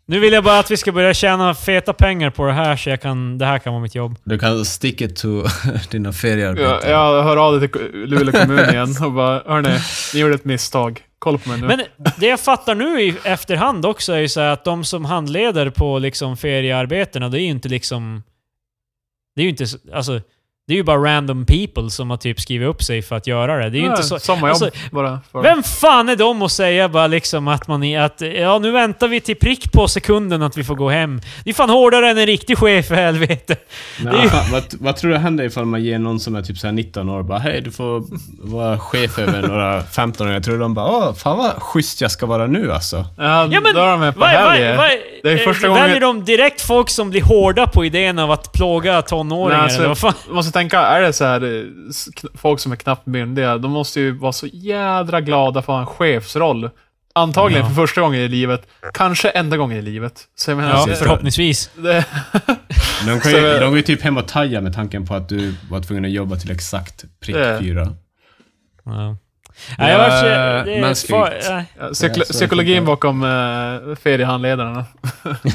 Ja. Nu vill jag bara att vi ska börja tjäna feta pengar på det här så jag kan, det här kan vara mitt jobb. Du kan stick it to dina feriearbeten. jag hör av dig till Luleå kommun igen och bara, hörni, ni gjorde ett misstag. Kolla på mig nu. Men det jag fattar nu i efterhand också är ju så här att de som handleder på liksom feriearbetena, det är ju inte liksom... Det är ju inte... så- Alltså, det är ju bara random people som har typ skrivit upp sig för att göra det. Det är ju inte så... Sommarjobb alltså, bara. För. Vem fan är de att säga bara liksom att man är... Att, ja, nu väntar vi till prick på sekunden att vi får gå hem. Det är fan hårdare än en riktig chef för helvete. Nå, ju- vad, vad tror du händer ifall man ger någon som är typ så här 19 år bara Hej, du får vara chef över några 15 år. Jag tror de bara Åh, fan vad schysst jag ska vara nu alltså. Ja, Ja men... då är de med på vad- vad- helger. vad- Det är eh, första Väljer gången- de direkt folk som blir hårda på idén av att plåga tonåringar Nej, alltså, eller vad fan? Tänka, är det så här eh, folk som är knappt myndiga, de måste ju vara så jädra glada för att ha en chefsroll. Antagligen Ja. för första gången i livet. Kanske enda gången i livet. Så jag menar, Ja, det- förhoppningsvis. det, De, kan Så ju, det- de går ju typ hem och taja med tanken på att du var tvungen att jobba till exakt prick Det- fyra. Ja. Nej, jag var, det nej. ja, psykolo- Ja, så psykologin det. bakom uh, feriehandledarna.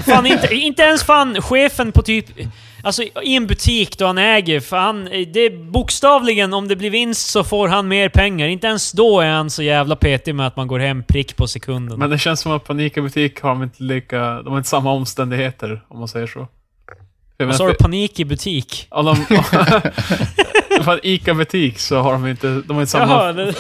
fan, inte, inte ens fan chefen på typ... Alltså i en butik då han äger, för han, det är bokstavligen om det blir vinst så får han mer pengar. Inte ens då är han så jävla petig med att man går hem prick på sekunden. Men det känns som att på en ICA-butik har de inte lika, de har inte samma omständigheter, om man säger så. Vad sa du? Panik i butik? Om de... För ICA-butik så har de inte, de har inte samma... Jaha, det,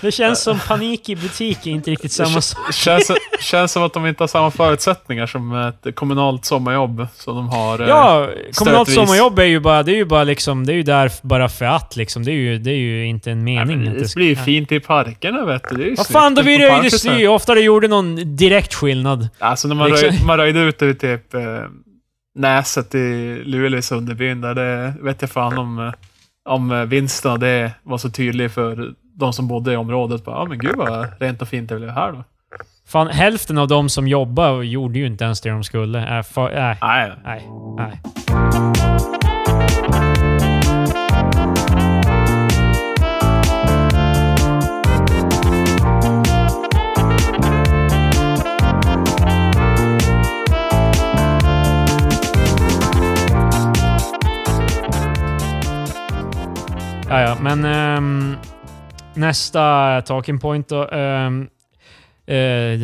det känns som panik i butik är inte riktigt samma sak. Känns, känns som att de inte har samma förutsättningar som ett kommunalt sommarjobb som de har. eh, Ja, kommunalt stötvis. sommarjobb är ju bara, det är ju bara liksom, det är ju där bara för att liksom. Det är ju, det är ju inte en Nej, mening. men att det blir ju fint i parkerna vet du. Det är ju Vad fan, då blir det ju sly. Ofta det gjorde någon direkt skillnad. Alltså när man, Liksom. röj, man röjde ut i typ eh, Näset i Luleå i Sunderbyn där, det vet jag fan om, eh, om eh, vinsten det var så tydlig för de som bodde i området. Bara, ja men gud vad rent och fint det blev här då. Fan, hälften av de som jobbar gjorde ju inte ens det de skulle. Äh, för, äh, Nej. nej, nej. Ja, ja, men ehm, nästa talking point då. ehm, eh,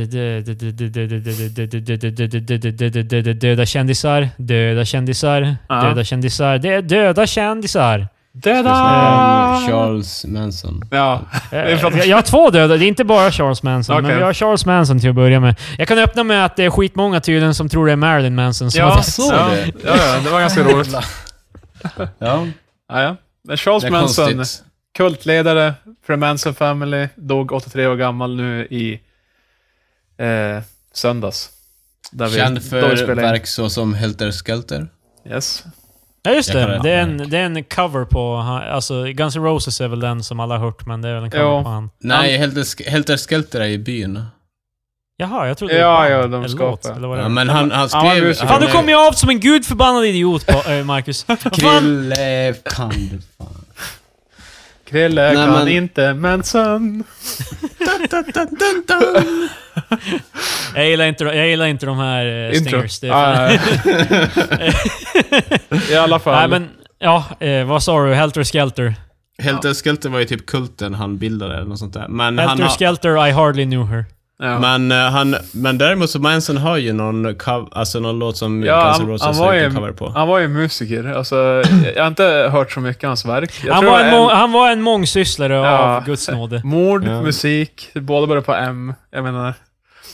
Döda kändisar, döda kändisar, döda kändisar. Det är döda kändisar. Döda! Um, Charles Manson. Ja. Eh, Jag jag har två döda, det är inte bara Charles Manson. Men vi har Charles Manson till att börja med. Jag kan öppna med att det är skitmånga tydligen som tror det är Marilyn Manson som Ja, dött. så ja, det. ja, ja, det var ganska roligt. Ja, Ja, ja. Men Charles det Manson, konstigt. kultledare för Manson Family, dog 83 år gammal nu i eh, söndags. Där vi- Känd vi för in. verk så som Helter Skelter. Yes. Ja, just det. Det är, en, det är en cover på... Alltså, Guns N' Roses är väl den som alla har hört, men det är väl en cover Ja. på han. Nej, Helter, Helter Skelter är i byn. Jaha, jag trodde Ja, det ja, var de en skapar. låt, eller vad det Ja, är. men han, han Han var skrev... musiker. Fan, nu kommer jag av som en gudförbannad idiot, på, äh, Marcus. Fan? Krille kan du fan. Krille Nej, kan men- inte Manson. Jag gillar inte, jag gillar inte de här uh, Intro. stingers. Det är fan- Ah, I alla fall. Nej, men... Ja, eh, vad sa du? Helter Skelter. Helter Skelter var ju typ kulten han bildade eller något sånt där. Men han Helter har, Skelter, I hardly knew her. Ja. men, eh, han, men däremot så Manson har ju någon, cov, alltså någon låt som Ja, Guns N' Roses han, har var gjort cover på. han var ju musiker. Alltså, jag har inte hört så mycket av hans verk. Jag Han tror var, en en- han var en mångsysslare Ja. av Guds nåde. Mord, Ja. musik, båda börjar på M. Jag menar,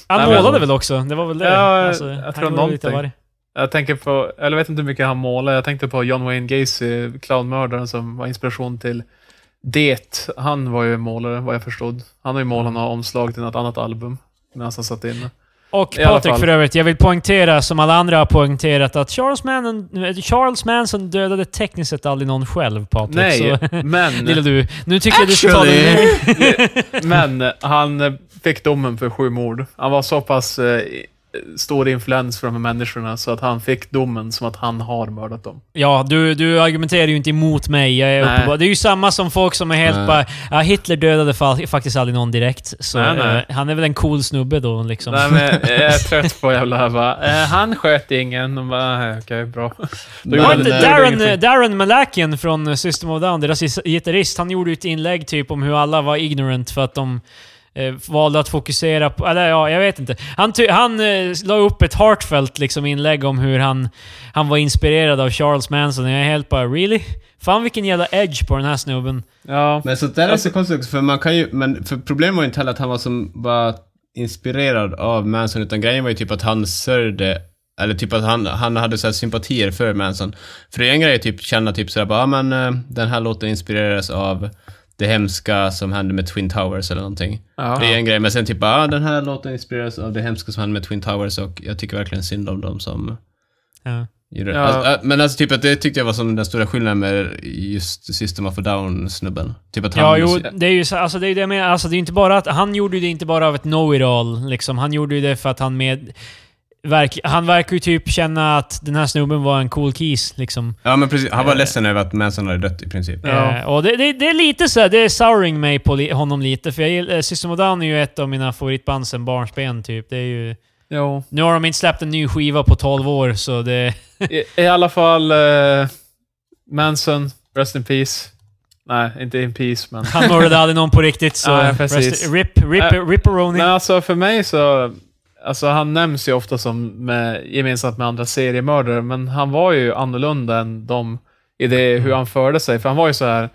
Han Nej, men- målade väl också? Det var väl det? Ja, alltså, jag tror någonting. jag tänker på, eller jag vet inte hur mycket han målar. Jag tänkte på John Wayne Gacy, clownmördaren som var inspiration till Det. Han var ju målare, vad jag förstod. Han har ju målat några omslag till något annat album. Medan han satt inne. Och I Patrik för övrigt, jag vill poängtera, som alla andra har poängterat, att Charles Manson, Charles Manson dödade tekniskt sett aldrig någon själv, Patrik. Nej, Så, men... lilla du. Nu tycker jag du ska ta det... Men han fick domen för sju mord. Han var så pass eh, stor influens för de här människorna så att han fick domen som att han har mördat dem. Ja, du, du argumenterar ju inte emot mig. Jag är Nej. uppe på, det är ju samma som folk som är helt Nej. bara... Ja, Hitler dödade fa- faktiskt aldrig någon direkt. Så Nej, nej. eh, han är väl en cool snubbe då liksom. Nej, men jag är trött på jävla här bara, eh, han sköt ingen. De bara, "Eh, okej, bra. Då inte det- eh, Darren. Darren Malakian från System of a Down, deras gitarrist, han gjorde ju ett inlägg typ om hur alla var ignorant för att de eh, valde att fokusera på... Eller ja, jag vet inte. Han, han eh, la upp ett heartfelt liksom, inlägg om hur han, han var inspirerad av Charles Manson. Jag är helt bara “Really?” Fan vilken jävla edge på den här snubben. Ja, Men så där är så konstigt också, för man kan ju, men för problemet var ju inte heller att han var som bara inspirerad av Manson, utan grejen var ju typ att han sörjde, eller typ att han, han hade så här sympatier för Manson. För det är en grej att typ känna typ sådär bara, ja men eh, den här låten inspirerades av det hemska som hände med Twin Towers eller någonting. ja. Det är en grej, men sen typ bara, ah, den här låten inspirerades av det hemska som hände med Twin Towers och jag tycker verkligen synd om dem som Ja. gjorde det. Ja. Alltså, äh, men alltså typ att det tyckte jag var som den stora skillnaden med just System of a Down-snubben. Typ att han... Ja, jo, det är ju så, alltså det är ju det med, alltså det är inte bara att, han gjorde ju det inte bara av ett know-it-all, liksom. Han gjorde ju det för att han med, verk, han verkar ju typ känna att den här snubben var en cool kis, liksom. Ja men precis, han var Eh. ledsen över att Manson hade dött i princip. Ja. Eh, och det, det, det är lite så här, det är souring mig på li, honom lite, för jag gillar, eh, System of Down är ju ett av mina favoritband sen barnsben, typ. Det är ju... Jo. Nu har de inte släppt en ny skiva på 12 år, så det... I, I alla fall, eh, Manson, rest in peace. Nej, inte in peace, men... Han mördade aldrig någon på riktigt, så... Ja, precis. rest, rip, rip, Äh, ripperoni. Men alltså för mig så, alltså han nämns ju ofta som med, gemensamt med andra seriemördare, men han var ju annorlunda än de i det hur han förde sig. För han var ju så här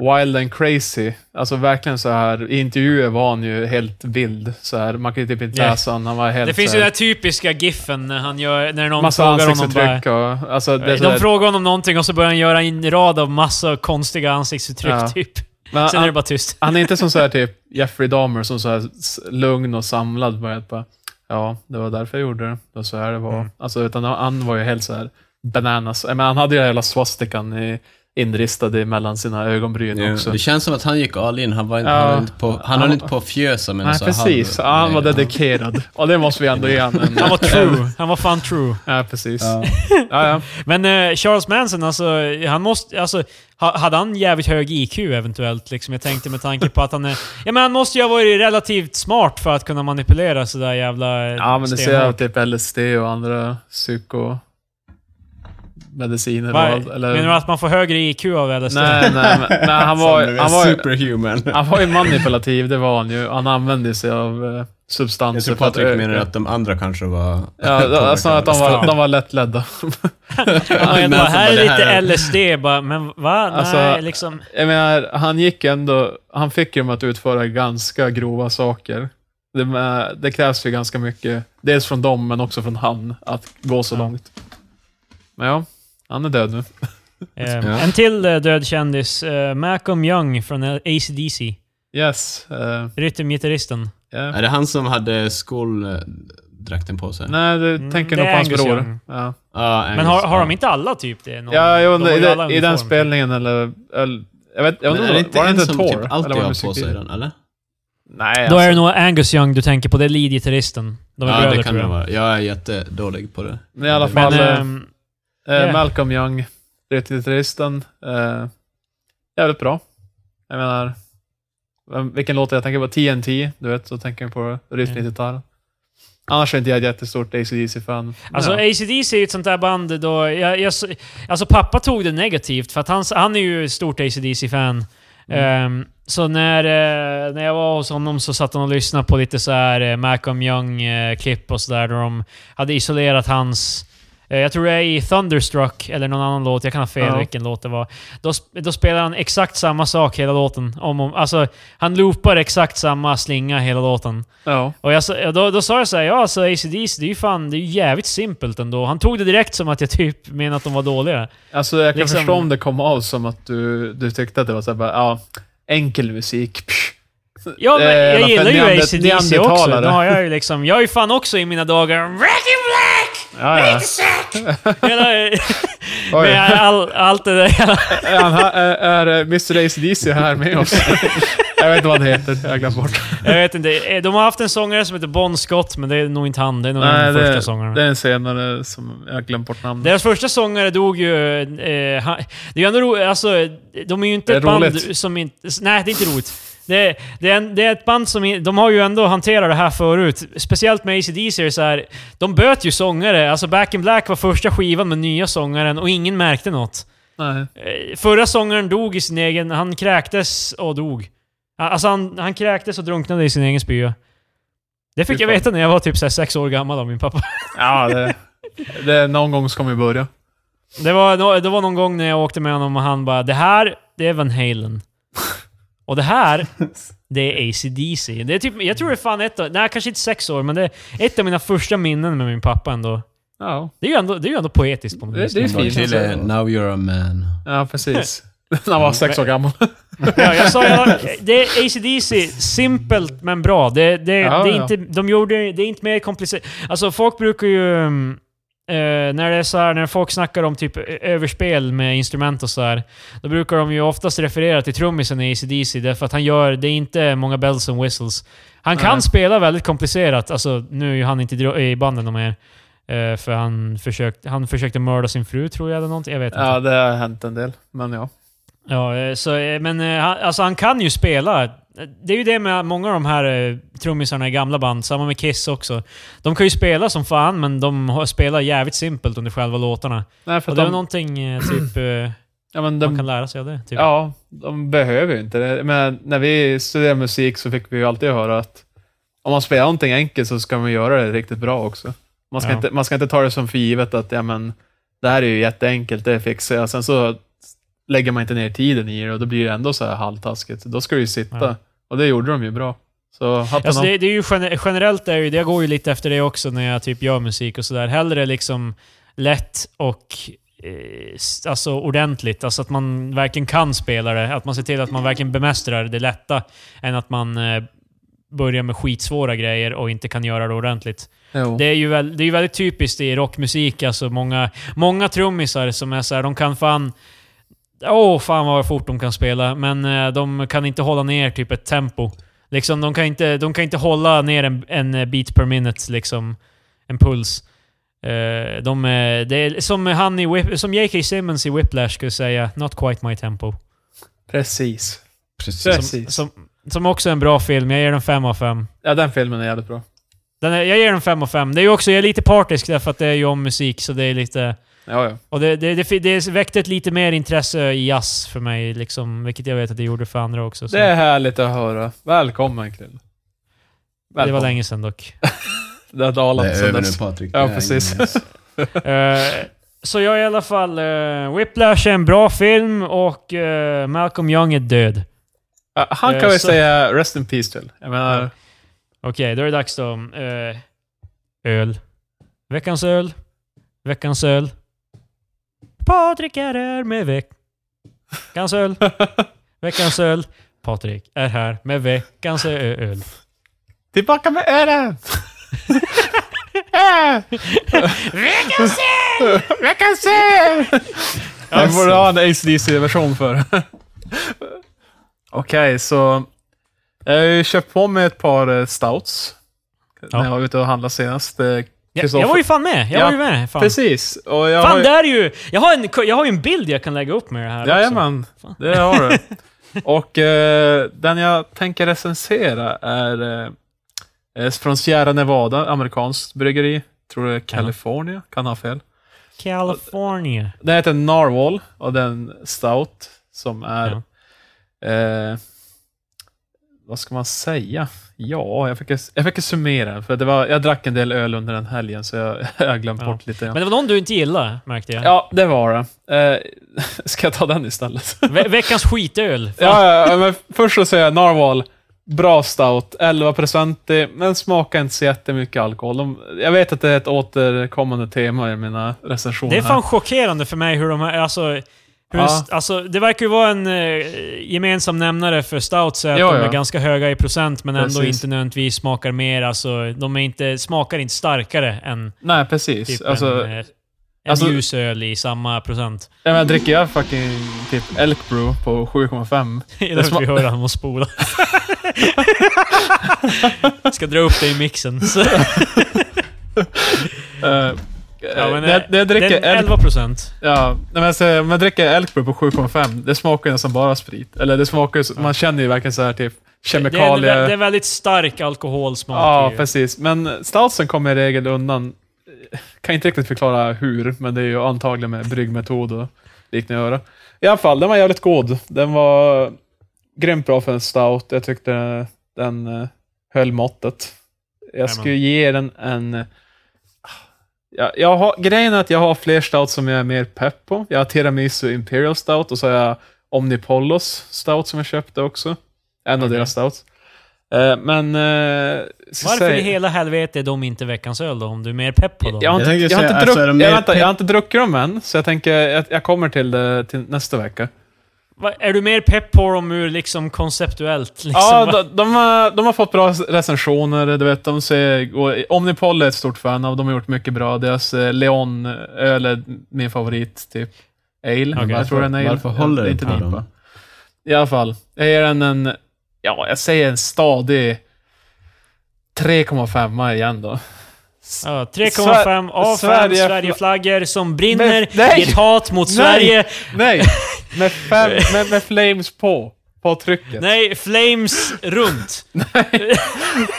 wild and crazy. Alltså verkligen så här, i intervjuer var han ju helt vild. Så här, man kan ju typ inte läsa honom. Han var helt Det finns ju den här typiska giffen när han gör... När någon massa frågar honom bara... och... Alltså, det De frågar honom någonting och så börjar han göra en rad av massa konstiga ansiktsuttryck, Ja. typ. men Sen är det han, bara tyst. han är inte som så här typ Jeffrey Dahmer som så här lugn och samlad. Bara, bara, ja, det var därför jag gjorde det. Det var så här det var. Mm. Alltså, utan han var ju helt så här bananas. Menar, han hade ju hela swastikan i inristade mellan sina ögonbryn Ja, också. det känns som att han gick all in. Han var, inte- Ja. han var inte på, han Han- höll inte på att fjösa med Nej, så precis. Ja, han var nej, dedikerad. Och det måste vi ändå ge honom. Han var true. Han var fan true. Ja, precis. Ja. Ja, ja. Men eh, Charles Manson, alltså, han måste... Alltså, ha, hade han jävligt hög IQ eventuellt? Liksom, jag tänkte med tanke på att han är... Ja men han måste ju ha varit relativt smart för att kunna manipulera sådär jävla ja, men det ser jag typ LSD och andra psyko... Mediciner och Va, allt. Eller... Menar du att man får högre IQ av LSD? Nej, nej, men, nej, han var, han var, superhuman. han var ju manipulativ, det var han ju. Han använde sig av eh, Jag substanser tror Patrik menar att de andra kanske var... Ja, alltså att de var, de var lättledda. Jag Men bara, alltså, här är lite här- LSD bara, men va? Alltså, Nej, liksom... Jag menar, han gick ändå... Han fick ju dem att utföra ganska grova saker. Det, med- det krävs ju ganska mycket, dels från dem, men också från han, att gå så Ja. långt. Men ja, han är död nu. Eh, Ja. En till eh, död kändis. Eh, Malcolm Young från eh, AC/DC. Yes. Uh, Rytmgitarristen. yeah. Är det han som hade skoldräkten på sig? Nej, du Mm, tänker det nog på hans Angus bror. Ja, Ja, Men har, har ja. de inte alla typ det? Någon, ja jo, de har ju i, alla den- i den uniform, spelningen eller... eller jag vet, jag Men vet är det inte, var det en som Tor? typ alltid det har på sig den, eller? Nej, Då är det alltså, nog Angus Young du tänker på. Det är lead-gitarristen. De är Ja, bröder det kan tror det jag. vara. Jag är jättedålig på det. Men i alla fall, Men, eh, ehm, eh, yeah. Malcolm Young, rytmgitarristen. Eh, jävligt bra. Jag menar, vilken låt jag tänker på? TNT, du vet, så tänker jag på rytmgitarr. Annars är inte jag ett jättestort AC/DC-fan. Alltså ja. AC/DC är ju ett sånt där band då... Jag, jag, alltså pappa tog det negativt för att han, han är ju ett stort AC/DC-fan. Mm. Ehm, så när, eh, när jag var hos honom så satt han och lyssnade på lite så här eh, Malcolm Young-klipp och sådär, där de hade isolerat hans... eh, jag tror det är i Thunderstruck, eller någon annan låt, jag kan ha fel Ja. vilken låt det var. Då, då spelar han exakt samma sak hela låten. Om, om, alltså, han loopar exakt samma slinga hela låten. ja. Och jag, då, då sa jag såhär, ja alltså AC/DC, det är ju fan, det är ju jävligt simpelt ändå. Han tog det direkt som att jag typ menade att de var dåliga. Alltså jag kan Liksom- förstå om det kom av som att du, du tyckte att det var så här, bara, ja, enkel musik. Psh. Ja, men Eh, jag gillar ju AC/DC också. Då har jag ju liksom, jag är ju fan också i mina dagar Black! Ja, ja. Hela, Oj. med all, allt det där. Är, är, är eh, Mr AC/DC här med oss? jag vet inte vad han heter, jag har glömt bort. Jag vet inte. Eh, De har haft en sångare som heter Bon Scott, men det är nog inte han. Det är nog Nej, den första det, sångaren. det är en senare som jag har glömt bort namnet. Deras första sångare dog ju... Eh, han, det är ju ändå roligt, alltså, de är ju inte ett band roligt. som inte... Nej, det är inte roligt. Det, det, är en, det är ett band som... De har ju ändå hanterat det här förut. Speciellt med AC/DC så här, De böt ju sångare. Alltså Back in Black var första skivan med nya sångaren och ingen märkte något. Nej. Eh, Förra sångaren dog i sin egen... Han kräktes och dog. Alltså han, han kräktes och drunknade i sin egen spya. Det fick jag veta när jag var typ så sex år gammal av min pappa. Ja, det, det, någon gång ska man ju börja. Det var, det var någon gång när jag åkte med honom och han bara Det här, det är Van Halen. Och det här, det är AC/DC. Det är typ, jag tror det är fan ett av, nej kanske inte sex år, men det är ett av mina första minnen med min pappa ändå. Ja, Det är ju ändå, det är ju ändå poetiskt på något Det- vis. det är Från fint. till eh, Now You're a man. ja precis. När han var sex år gammal. Ja, jag sa jag, det är AC/DC, simpelt men bra. Det, det, Ja, det är ja. inte, de gjorde, det är inte mer komplicerat. Alltså folk brukar ju... mm, Eh, när det är så här, när folk snackar om typ överspel med instrument och så här, då brukar de ju oftast referera till trummisen i AC/DC därför att han gör, det är inte många bells and whistles. Han kan Nej. spela väldigt komplicerat, alltså nu är ju han inte i banden de mer. Eh, för han försökte, han försökte mörda sin fru tror jag eller någonting, jag vet inte. Ja, det har hänt en del. Men ja. Ja, eh, så, eh, men eh, alltså han kan ju spela. Det är ju det med många av de här eh, trummisarna i gamla band, samma med Kiss också. De kan ju spela som fan, men de har- spelar jävligt simpelt under själva låtarna. Nej, för Och att det är väl de, någonting eh, typ, eh, ja, men man de, kan lära sig av det. Typ. ja, de behöver ju inte det. Men när vi studerade musik så fick vi ju alltid höra att om man spelar någonting enkelt så ska man göra det riktigt bra också. Man ska, Ja. inte, man ska inte ta det som för givet att ja, men, det här är ju jätteenkelt, det fixar jag. Sen så lägger man inte ner tiden i det och då blir det ändå så här halvtaskigt. Då ska det ju sitta. Ja. Och det gjorde de ju bra. Så hatten Alltså det, det är ju gener- generellt, är ju, det jag går ju lite efter det också när jag typ gör musik och sådär. Hellre liksom lätt och eh, alltså ordentligt. Alltså att man verkligen kan spela det. Att man ser till att man verkligen bemästrar det lätta. Än att man eh, börjar med skitsvåra grejer och inte kan göra det ordentligt. Jo. Det är ju väl, det är ju väldigt typiskt i rockmusik, alltså många, många trummisar som är så här, de kan fan... Åh, fan vad fort de kan spela. Men eh, de kan inte hålla ner typ ett tempo. Liksom, de kan inte, de kan inte hålla ner en, en beat per minute, liksom. En puls. Eh, de, är- det är som han i Whip, som J.K. Simmons i Whiplash skulle säga, “Not quite my tempo”. Precis. Precis. Precis. Som, som, som också är en bra film. Jag ger den 5 av 5. Ja, den filmen är jävligt bra. Den är, jag ger den 5 av 5. Det är ju också, jag är lite partisk därför att det är ju om musik, så det är lite... Ja, ja. Och det, det, det, det väckte ett lite mer intresse i jazz för mig, liksom, vilket jag vet att det gjorde för andra också. Så. Det är härligt att höra. Välkommen Krill. det var länge sedan dock. Det har Det dalat är sen över nu dess. Patrik. Ja, Det är precis. Eh, så jag är i alla fall... Uh, Whiplash är en bra film och eh, Malcolm Young är död. Han kan vi så- säga rest in peace till. Jag menar, Okej, då är det dags då. Öl. Veckans öl. Veckans öl. Patrik är här med veckans öl. Veckans öl. Patrik är här med veckans öl. tillbaka med ölen! Veckans öl! Veckans öl! Jag borde ha en ACDC-version för. Okej, så... Jag har ju köpt på mig ett par eh, stouts. Ja. När jag var ute och handlade senast. Jag, jag var ju fan med. Jag Ja, var ju med. Fan, Precis. Och jag fan har ju... där är ju... Jag har, en, jag har ju en bild jag kan lägga upp med det här också. Jajamän, Fan. det har du. Och eh, den jag tänker recensera är eh, eh, från Sierra Nevada, amerikanskt bryggeri. Tror det är California, kan ha fel. California. Den heter Narwhal och den Stout som är... Eh, vad ska man säga? Ja, jag fick, jag fick summera. För det var, jag drack en del öl under den helgen, så jag, har glömt Ja. bort lite. Men det var någon du inte gillade, märkte jag. Ja, det var det. Eh, ska jag ta den istället? Ve veckans skitöl. Ja, ja, men först så säger jag Narwhal. Bra stout, 11% men smakar inte så jättemycket alkohol. De, jag vet att det är ett återkommande tema i mina recensioner. Det är här. fan chockerande för mig hur de här, alltså... Hur Ja. alltså, det verkar ju vara en eh, gemensam nämnare för stouts, att Ja, de ja. är ganska höga i procent, men ändå Precis. inte nödvändigtvis smakar mer. Alltså, de är inte, smakar inte starkare än Nej, precis. typ alltså, en, eh, en alltså- ljus öl i samma procent. jag menar, dricker jag fucking typ Elk Brew på 7,5. Det sma- vi hör honom och spola. Ska dra upp det i mixen. Uh, ja, men, när, jag- när jag dricker den, Elk 11 procent. Ja, men alltså, om jag dricker Elk Brew på 7,5, det smakar ju nästan bara sprit. Eller det smakar så- man känner ju verkligen så här typ Det är, en, kemikalier. vä- det är väldigt stark alkoholsmak. Ja, precis. Men stoutsen kommer i regel undan. Kan inte riktigt förklara hur, men det är ju antagligen med bryggmetod och liknande att göra. I alla fall, den var jävligt god. Den var grymt bra för en stout. Jag tyckte den eh, höll måttet. Jag skulle ge den en... Ja, jag har, grejen är att jag har fler stout som jag är mer pepp på. Jag har Tiramisu Imperial Stout och så har jag Omnipollos Stout som jag köpte också. En av Okej. deras stouts. Eh, men... ska Varför säga- i hela helvete är de inte veckans öl då? Om du är mer pepp på dem? jag har inte, Jag jag har inte, alltså, druck, mer jag, vänta, jag har inte druckit dem än, så jag tänker jag, jag kommer till det till nästa vecka. Är du mer pepp på dem ur liksom konceptuellt? Liksom? Ja, de, de, har, de har fått bra recensioner, du vet, de ser, och Omnipol är ett stort fan av, de har gjort mycket bra. Deras eh, Leon öl är min favorit, typ. Ale, Okej. jag tror det är. Varför håller det det inte på dem? I alla fall, jag ger den en, ja, jag säger en stadig 3,5 igen då. Ja, 3,5 av fem Sverige- Sverigeflaggor som brinner i ett hat mot Nej! Sverige. Nej! Med, fem, med, med flames på. På trycket. Nej, flames runt. nej,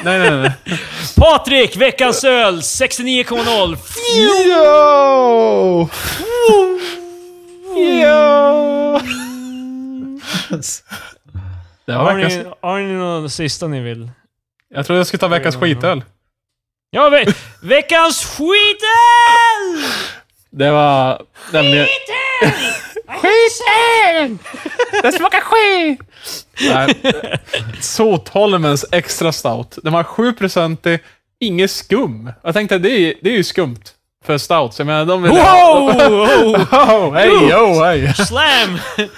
nej. nej. Patrik, veckans öl, 69,0. Yo! Yo! Det var Har veckans... ni, har ni något sista ni vill? Jag trodde jag skulle ta veckans skitöl. Ja, ve veckans skitöl! Det var nämligen... Skitöl! Det smakar skit! Nej. Sotholmens extra stout. Den var 7% inget skum. Jag tänkte, det är, det är ju skumt för stout. Så jag menar, de vill... Wow! Oh, hej, yo, hej! Slam!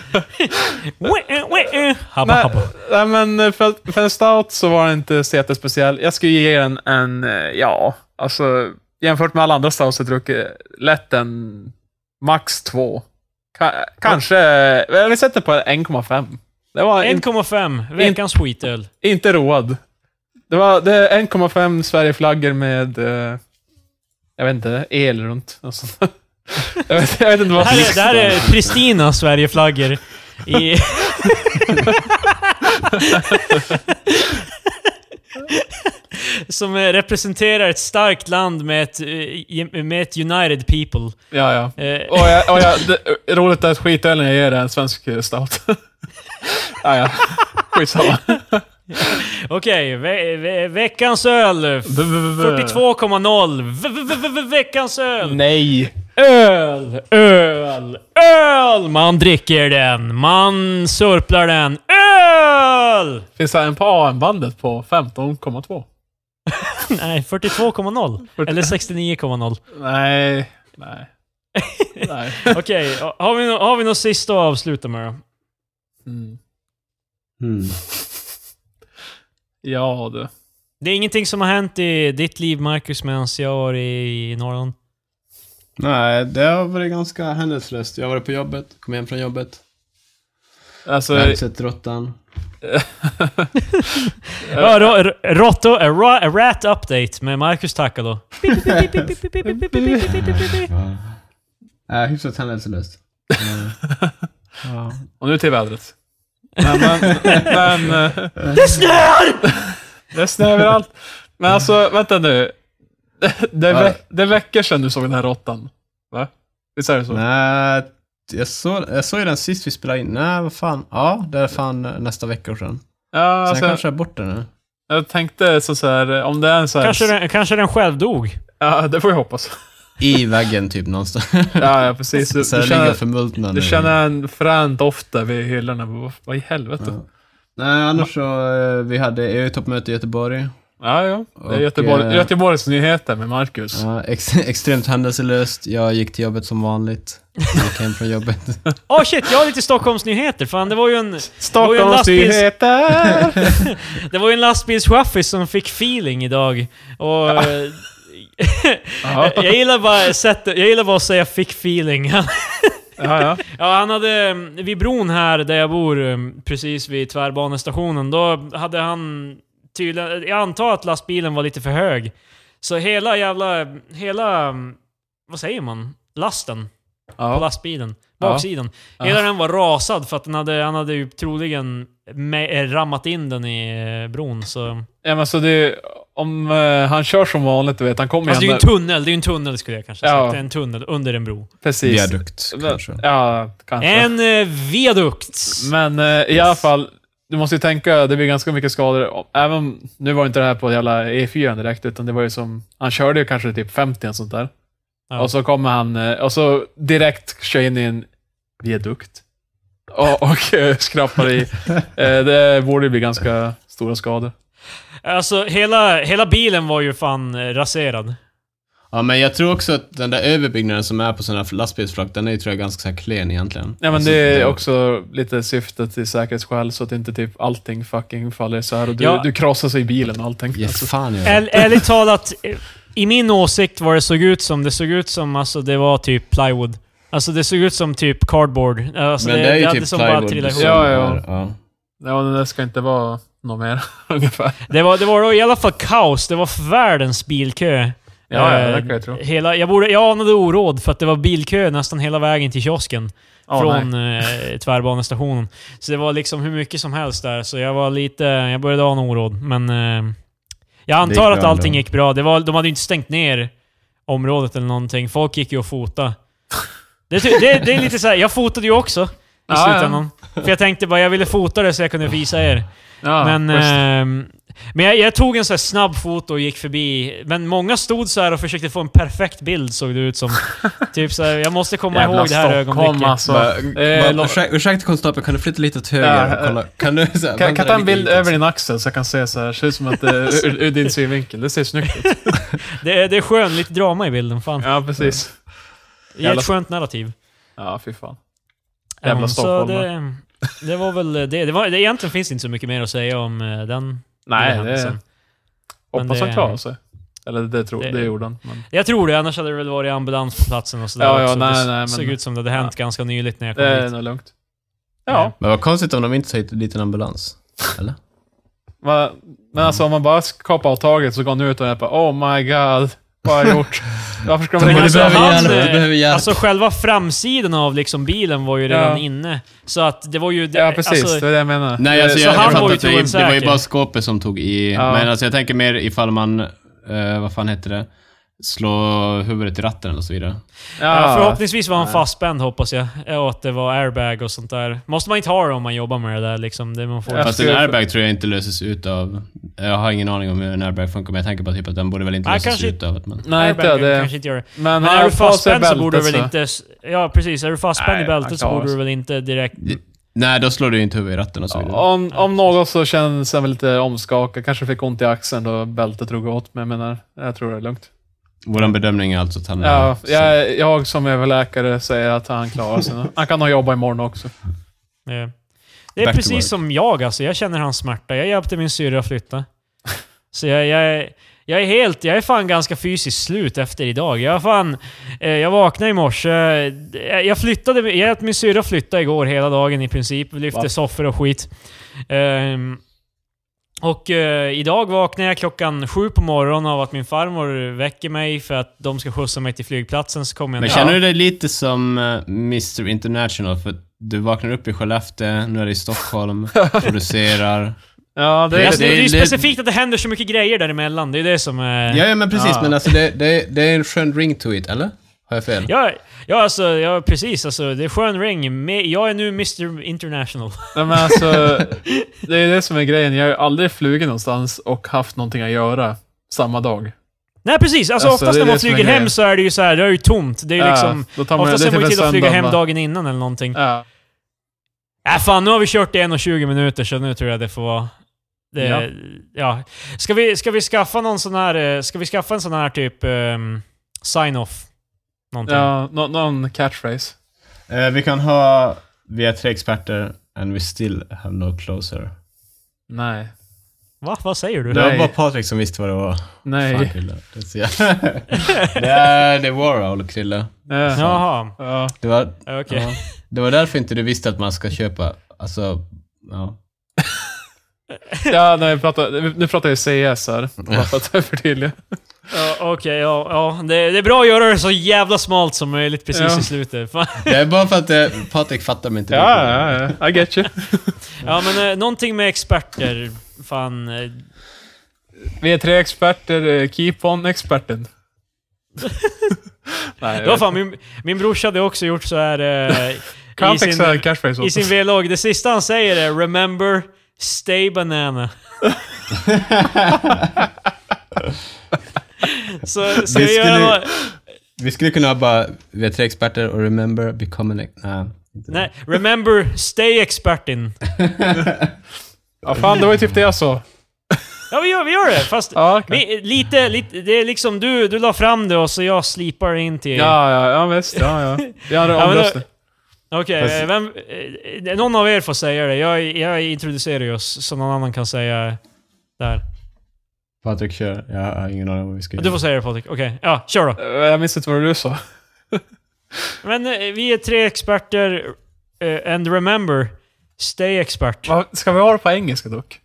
Nej, habba. nej, men för, för en stout så var den inte så jättespeciell. Jag skulle ge den en, eh, ja, alltså jämfört med alla andra stouts jag druckit, lätt en max två. Ka- kanske... Vi sätter på 1,5. Det var in, 1,5. Veckans skitöl. inte road. Det var det är 1,5 Sverigeflaggor med... eh, jag vet inte, el runt. och sånt. jag, vet, jag vet inte Det vad här är, det här är Pristina Sverigeflaggor. I... Som eh, representerar ett starkt land med ett, eh, med ett united people. Ja, ja. Eh, Och jag, och jag, det, roligt att skitölen jag ger är en svensk stout. ja, ja. Skitsamma. Okej, ve ve veckans öl. 42,0. V- v- v- v- Veckans öl. Nej. Öl, öl, öl! Man dricker den, man surplar den. Öl! Finns det en på AM-bandet på 15,2? Nej, 42,0. Eller 69,0. Nej. Nej. Nej. Okej, har vi, nå- har vi något sista att avsluta med då? Mm. Mm. Ja du. Det är ingenting som har hänt i ditt liv, Marcus, medan jag var i, i Norrland? Nej, det har varit ganska händelselöst. Jag har varit på jobbet, kom hem från jobbet. Alltså, Jag har sett råttan. Ja, ro, ro, Rotto, a, ra, a rat update med Marcus Takalo. Ja. Äh, hyfsat händelselöst. Ja. och nu till vädret. Men, men, men eh, Det snöar! det är snö överallt. Men alltså, vänta nu. Det, det, är ve- det är veckor sedan du såg den här råttan. Va? Visst är det så? Nej, jag såg, jag såg ju den sist vi spelade in. Nej, vad fan. Ja, det är fan nästa vecka sedan. Ja, Sen alltså, kanske jag är borta nu. jag tänkte så, så här, om det är en så här... Kanske den, kanske den själv dog. Ja, det får jag hoppas. I väggen typ någonstans. Ja, ja precis. Du, Så du, känner, du nu. känner en frän doft där vid hyllorna. Vad, vad i helvete? Ja, Ja. Nej, annars så, eh, vi hade EU-toppmöte i Göteborg. Ja. Det är Göteborg, eh, Göteborgs nyheter med Marcus. Ja, ex extremt händelselöst. Jag gick till jobbet som vanligt. Jag gick hem från jobbet. Åh oh shit, jag har lite Stockholmsnyheter. Fan, det var ju en... var ju en Stockholms lastbils- nyheter! Det var ju en lastbilschaffis som fick feeling idag. Och... Ja. jag gillar bara sättet, jag gillar bara att säga 'fick feeling'. ja, ja. Ja, han hade... Vid bron här där jag bor, precis vid tvärbanestationen, då hade han tydligen... Jag antar att lastbilen var lite för hög. Så hela jävla... Hela... mm, Vad säger man? Lasten på ja. lastbilen. Ja. Baksidan. Ja. Hela den var rasad för att den hade, han hade ju troligen med, eh, rammat in den i eh, bron. Så... ja men så det... Om eh, han kör som vanligt, du vet. Han kommer Alltså det är ju en tunnel, det är ju en tunnel skulle jag kanske Ja. säga. Det är en tunnel under en bro. Precis. Viadukt kanske. Ja, kanske. En eh, viadukt! Men eh, i alla fall, du måste ju tänka, det blir ganska mycket skador. Även, nu var inte det här på jävla E4 direkt, utan det var ju som, han körde ju kanske typ 50 och sånt där. Ja. Och så kommer han, eh, och så direkt kör in i en viadukt. Och, och eh, skrapar i. Eh, det borde bli ganska stora skador. Alltså hela, hela bilen var ju fan raserad. Ja, men jag tror också att den där överbyggnaden som är på sådana lastbilsflak, den är ju tror jag ganska så klen egentligen. Ja men Alltså, det är också lite syftet i säkerhetsskäl, så att inte typ allting fucking faller så här och du, Ja. du krossar sig i bilen och allting. Ja, Alltså, fan jag Äl, ärligt talat, i min åsikt vad det såg ut som, det såg ut som alltså det var typ plywood. Alltså det såg ut som typ cardboard. Alltså Men det är ju hade typ som bara plywood. trillat ihop. som Ja, ja. ja. ja, men det ska inte vara något mer, ungefär. Det var, det var i alla fall kaos. Det var världens bilkö. Ja, ja, Eh, det kan jag tro. Hela, jag, borde, jag anade oråd för att det var bilkö nästan hela vägen till kiosken. Åh, från eh, tvärbanestationen. Så det var liksom hur mycket som helst där, så jag var lite... Jag började ana oråd, men... Eh, jag antar att allting ändå. gick bra. Det var, de hade ju inte stängt ner området eller någonting. Folk gick ju och fota. Det, det, det är lite så här, jag fotade ju också i Ja, slutändan. För jag tänkte bara, jag ville fota det så jag kunde visa er. Ja, men men jag, jag tog en så här snabb foto och gick förbi. Men många stod så här och försökte få en perfekt bild, såg det ut som. typ så här, jag måste komma Jävla ihåg det här Stockholm, ögonblicket. alltså. Bara, Eh, bara, lo- ursäkta, ursäkta konstapeln, kan du flytta lite åt höger Ja, och kolla? Kan du så här, Kan, kan ta en bild över din axel så jag kan se så här. Ser ut som att det är ur, ur din synvinkel. Det ser snyggt ut. Det, är- det är skönt, lite drama i bilden. Fan. Ja, precis. Det är ett skönt narrativ. Ja, fy fan. Jävla så stockholmare. det, det var väl det. det, var, det. Egentligen finns det inte så mycket mer att säga om eh, den Nej, det händelsen. hoppas Men han det- klarar sig. Eller det, tror, Det- det, gjorde han. Men Jag tror det, annars hade det väl varit ambulans på platsen och sådär Ja, ja, också. nej, det nej, såg men- ut som det hade hänt ganska nyligt när jag kom det är dit. nog lugnt. Ja. Men vad konstigt om de inte tar dit en ambulans. Eller? Men, men alltså om man bara kapar av taget så går han ut och är bara Oh my god, har gjort? Varför ska man Men ringa alltså, behöver han, eh, behöver hjälp. Alltså själva framsidan av liksom bilen var ju redan Ja. inne. Så att det var ju... Ja, precis. Alltså, det är det jag menar. Nej, alltså Så jag, han jag var ju att det, det var ju bara skåpet som tog i. Ja. Men alltså jag tänker mer ifall man, eh, vad fan heter det, slår huvudet i ratten eller så vidare. ja, förhoppningsvis var han fastspänd hoppas jag. Och att det var airbag och sånt där. Måste man inte ha det om man jobbar med det där liksom. Det man får... Fast en airbag tror jag inte löses ut av... Jag har ingen aning om hur en airbag funkar, men jag tänker på typ att den borde väl inte lösas kanske- ut av att man... Nej, inte det. kanske inte gör det. Men, Men är du fastspänd så borde du väl inte... Ja, precis. Är du fastspänd Nej, i bältet så borde du väl inte direkt... Nej, då slår du inte huvudet i ratten och så vidare. Om, om något så känns han väl lite omskakad. Kanske fick ont i axeln då bältet drog åt. Men jag menar, jag tror det är lugnt. Våran bedömning är alltså att han är... Ja, jag, jag som överläkare säger att han klarar sig. Han kan nog jobba imorgon också. Ja. Det är Back precis som jag alltså. Jag känner hans smärta. Jag hjälpte min syrra flytta. Så jag, jag, är- jag är helt... Jag är fan ganska fysiskt slut efter idag. Jag fan... Eh, jag vaknade i morse. Jag, jag flyttade... Jag hjälpte min syrra flytta igår hela dagen i princip. Lyfte Va? soffor och skit. Ehm, och eh, idag vaknade jag klockan sju på morgonen av att min farmor väcker mig för att de ska skjutsa mig till flygplatsen. Så kommer jag Men ner. känner du dig lite som eh, Mr International? För du vaknar upp i Skellefteå, nu är du i Stockholm, producerar. Ja, det Det, är alltså, det, det- är ju det- specifikt att det händer så mycket grejer däremellan. Det är det som är... Ja, ja men precis. Ja. Men alltså det, det, det är en skön ring to it, eller? Har jag fel? Ja, ja, alltså, ja precis. Alltså, det är skön ring. Jag är nu Mr International. Nej, men alltså, det är det som är grejen. Jag har ju aldrig flugit någonstans och haft någonting att göra samma dag. Nej precis, alltså, Alltså, oftast är när man är flyger hem så är det ju så här, det är ju tomt. Det är ju Ja, liksom... då tar man, Oftast ser man ju till att flyga hem dagen innan eller någonting. Ja. Äh, fan, nu har vi kört i 1.20 minuter så nu tror jag det får vara... Det, ja. Ja. Ska, vi, ska vi skaffa någon sån här... eh, Ska vi skaffa en sån här typ... Um, sign-off? Någonting. Ja, nå- någon catchphrase. Eh, vi kan ha... Vi är tre experter and we still have no closer. Nej. Va? Vad säger du? Det var Nej. bara Patrik som visste vad det var. Fan, Nej. Krille. Det är, så jävla... det är Warhol, Krille. Ja. Jaha, Ja. Det var, okej. ja, det var därför inte du visste att man ska köpa... Alltså... Ja. Ja, nej, vi pratar, nu pratar jag CS här. Bara för att förtydliga. Ja, Okej, ja, ja. Det, det är bra att göra det så jävla smalt som möjligt precis Ja. i slutet. Fan. Det är bara för att eh, Patrik fattar mig inte. Ja, ja, ja. I get you. Ja, men eh, någonting med experter. Fan. Eh, Vi är tre experter. eh, Keep on experten. Nej, det var fan, min, min brorsa hade också gjort så här eh, Kan i, sin, fixa i sin oss. vlogg. Det sista han säger är 'Remember, stay banana' Så Det vi skulle- vad- Vi skulle kunna ha bara... Vi är tre experter och remember, become an... ex- det. Nej, 'Remember, stay expertin' Ja, fan, det var ju typ det jag sa. Ja, vi gör, vi gör det. Fast Ja, okej. vi, lite, lite, det är liksom du, du la fram det och så jag slipar in till... Ja, ja, ja visst. Ja, ja. Jag hade omröstat. Okej, Fast- eh, vem... eh, Någon av er får säga det. Jag, jag introducerar oss så någon annan kan säga där. Patrik kör. Jag har ingen aning om vad vi ska Du får säga det Patrik. Okej, ja, kör då. Jag minns inte vad du sa. Men eh, vi är tre experter, eh, and remember, stay expert. Ska vi ha det på engelska dock?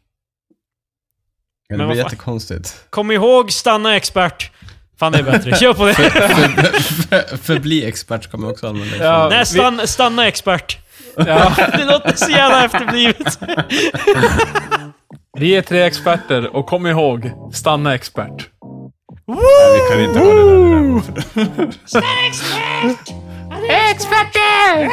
Men det blir jättekonstigt. Kom ihåg, stanna expert. Fan, det är bättre. Kör på det. För, förbli expert kommer jag också använda. Ja. Nej, stanna, stanna expert. Ja. Det låter så jävla efterblivet. Vi är tre experter och kom ihåg, stanna expert. Nej, vi kan inte ha det där. det där. Experter!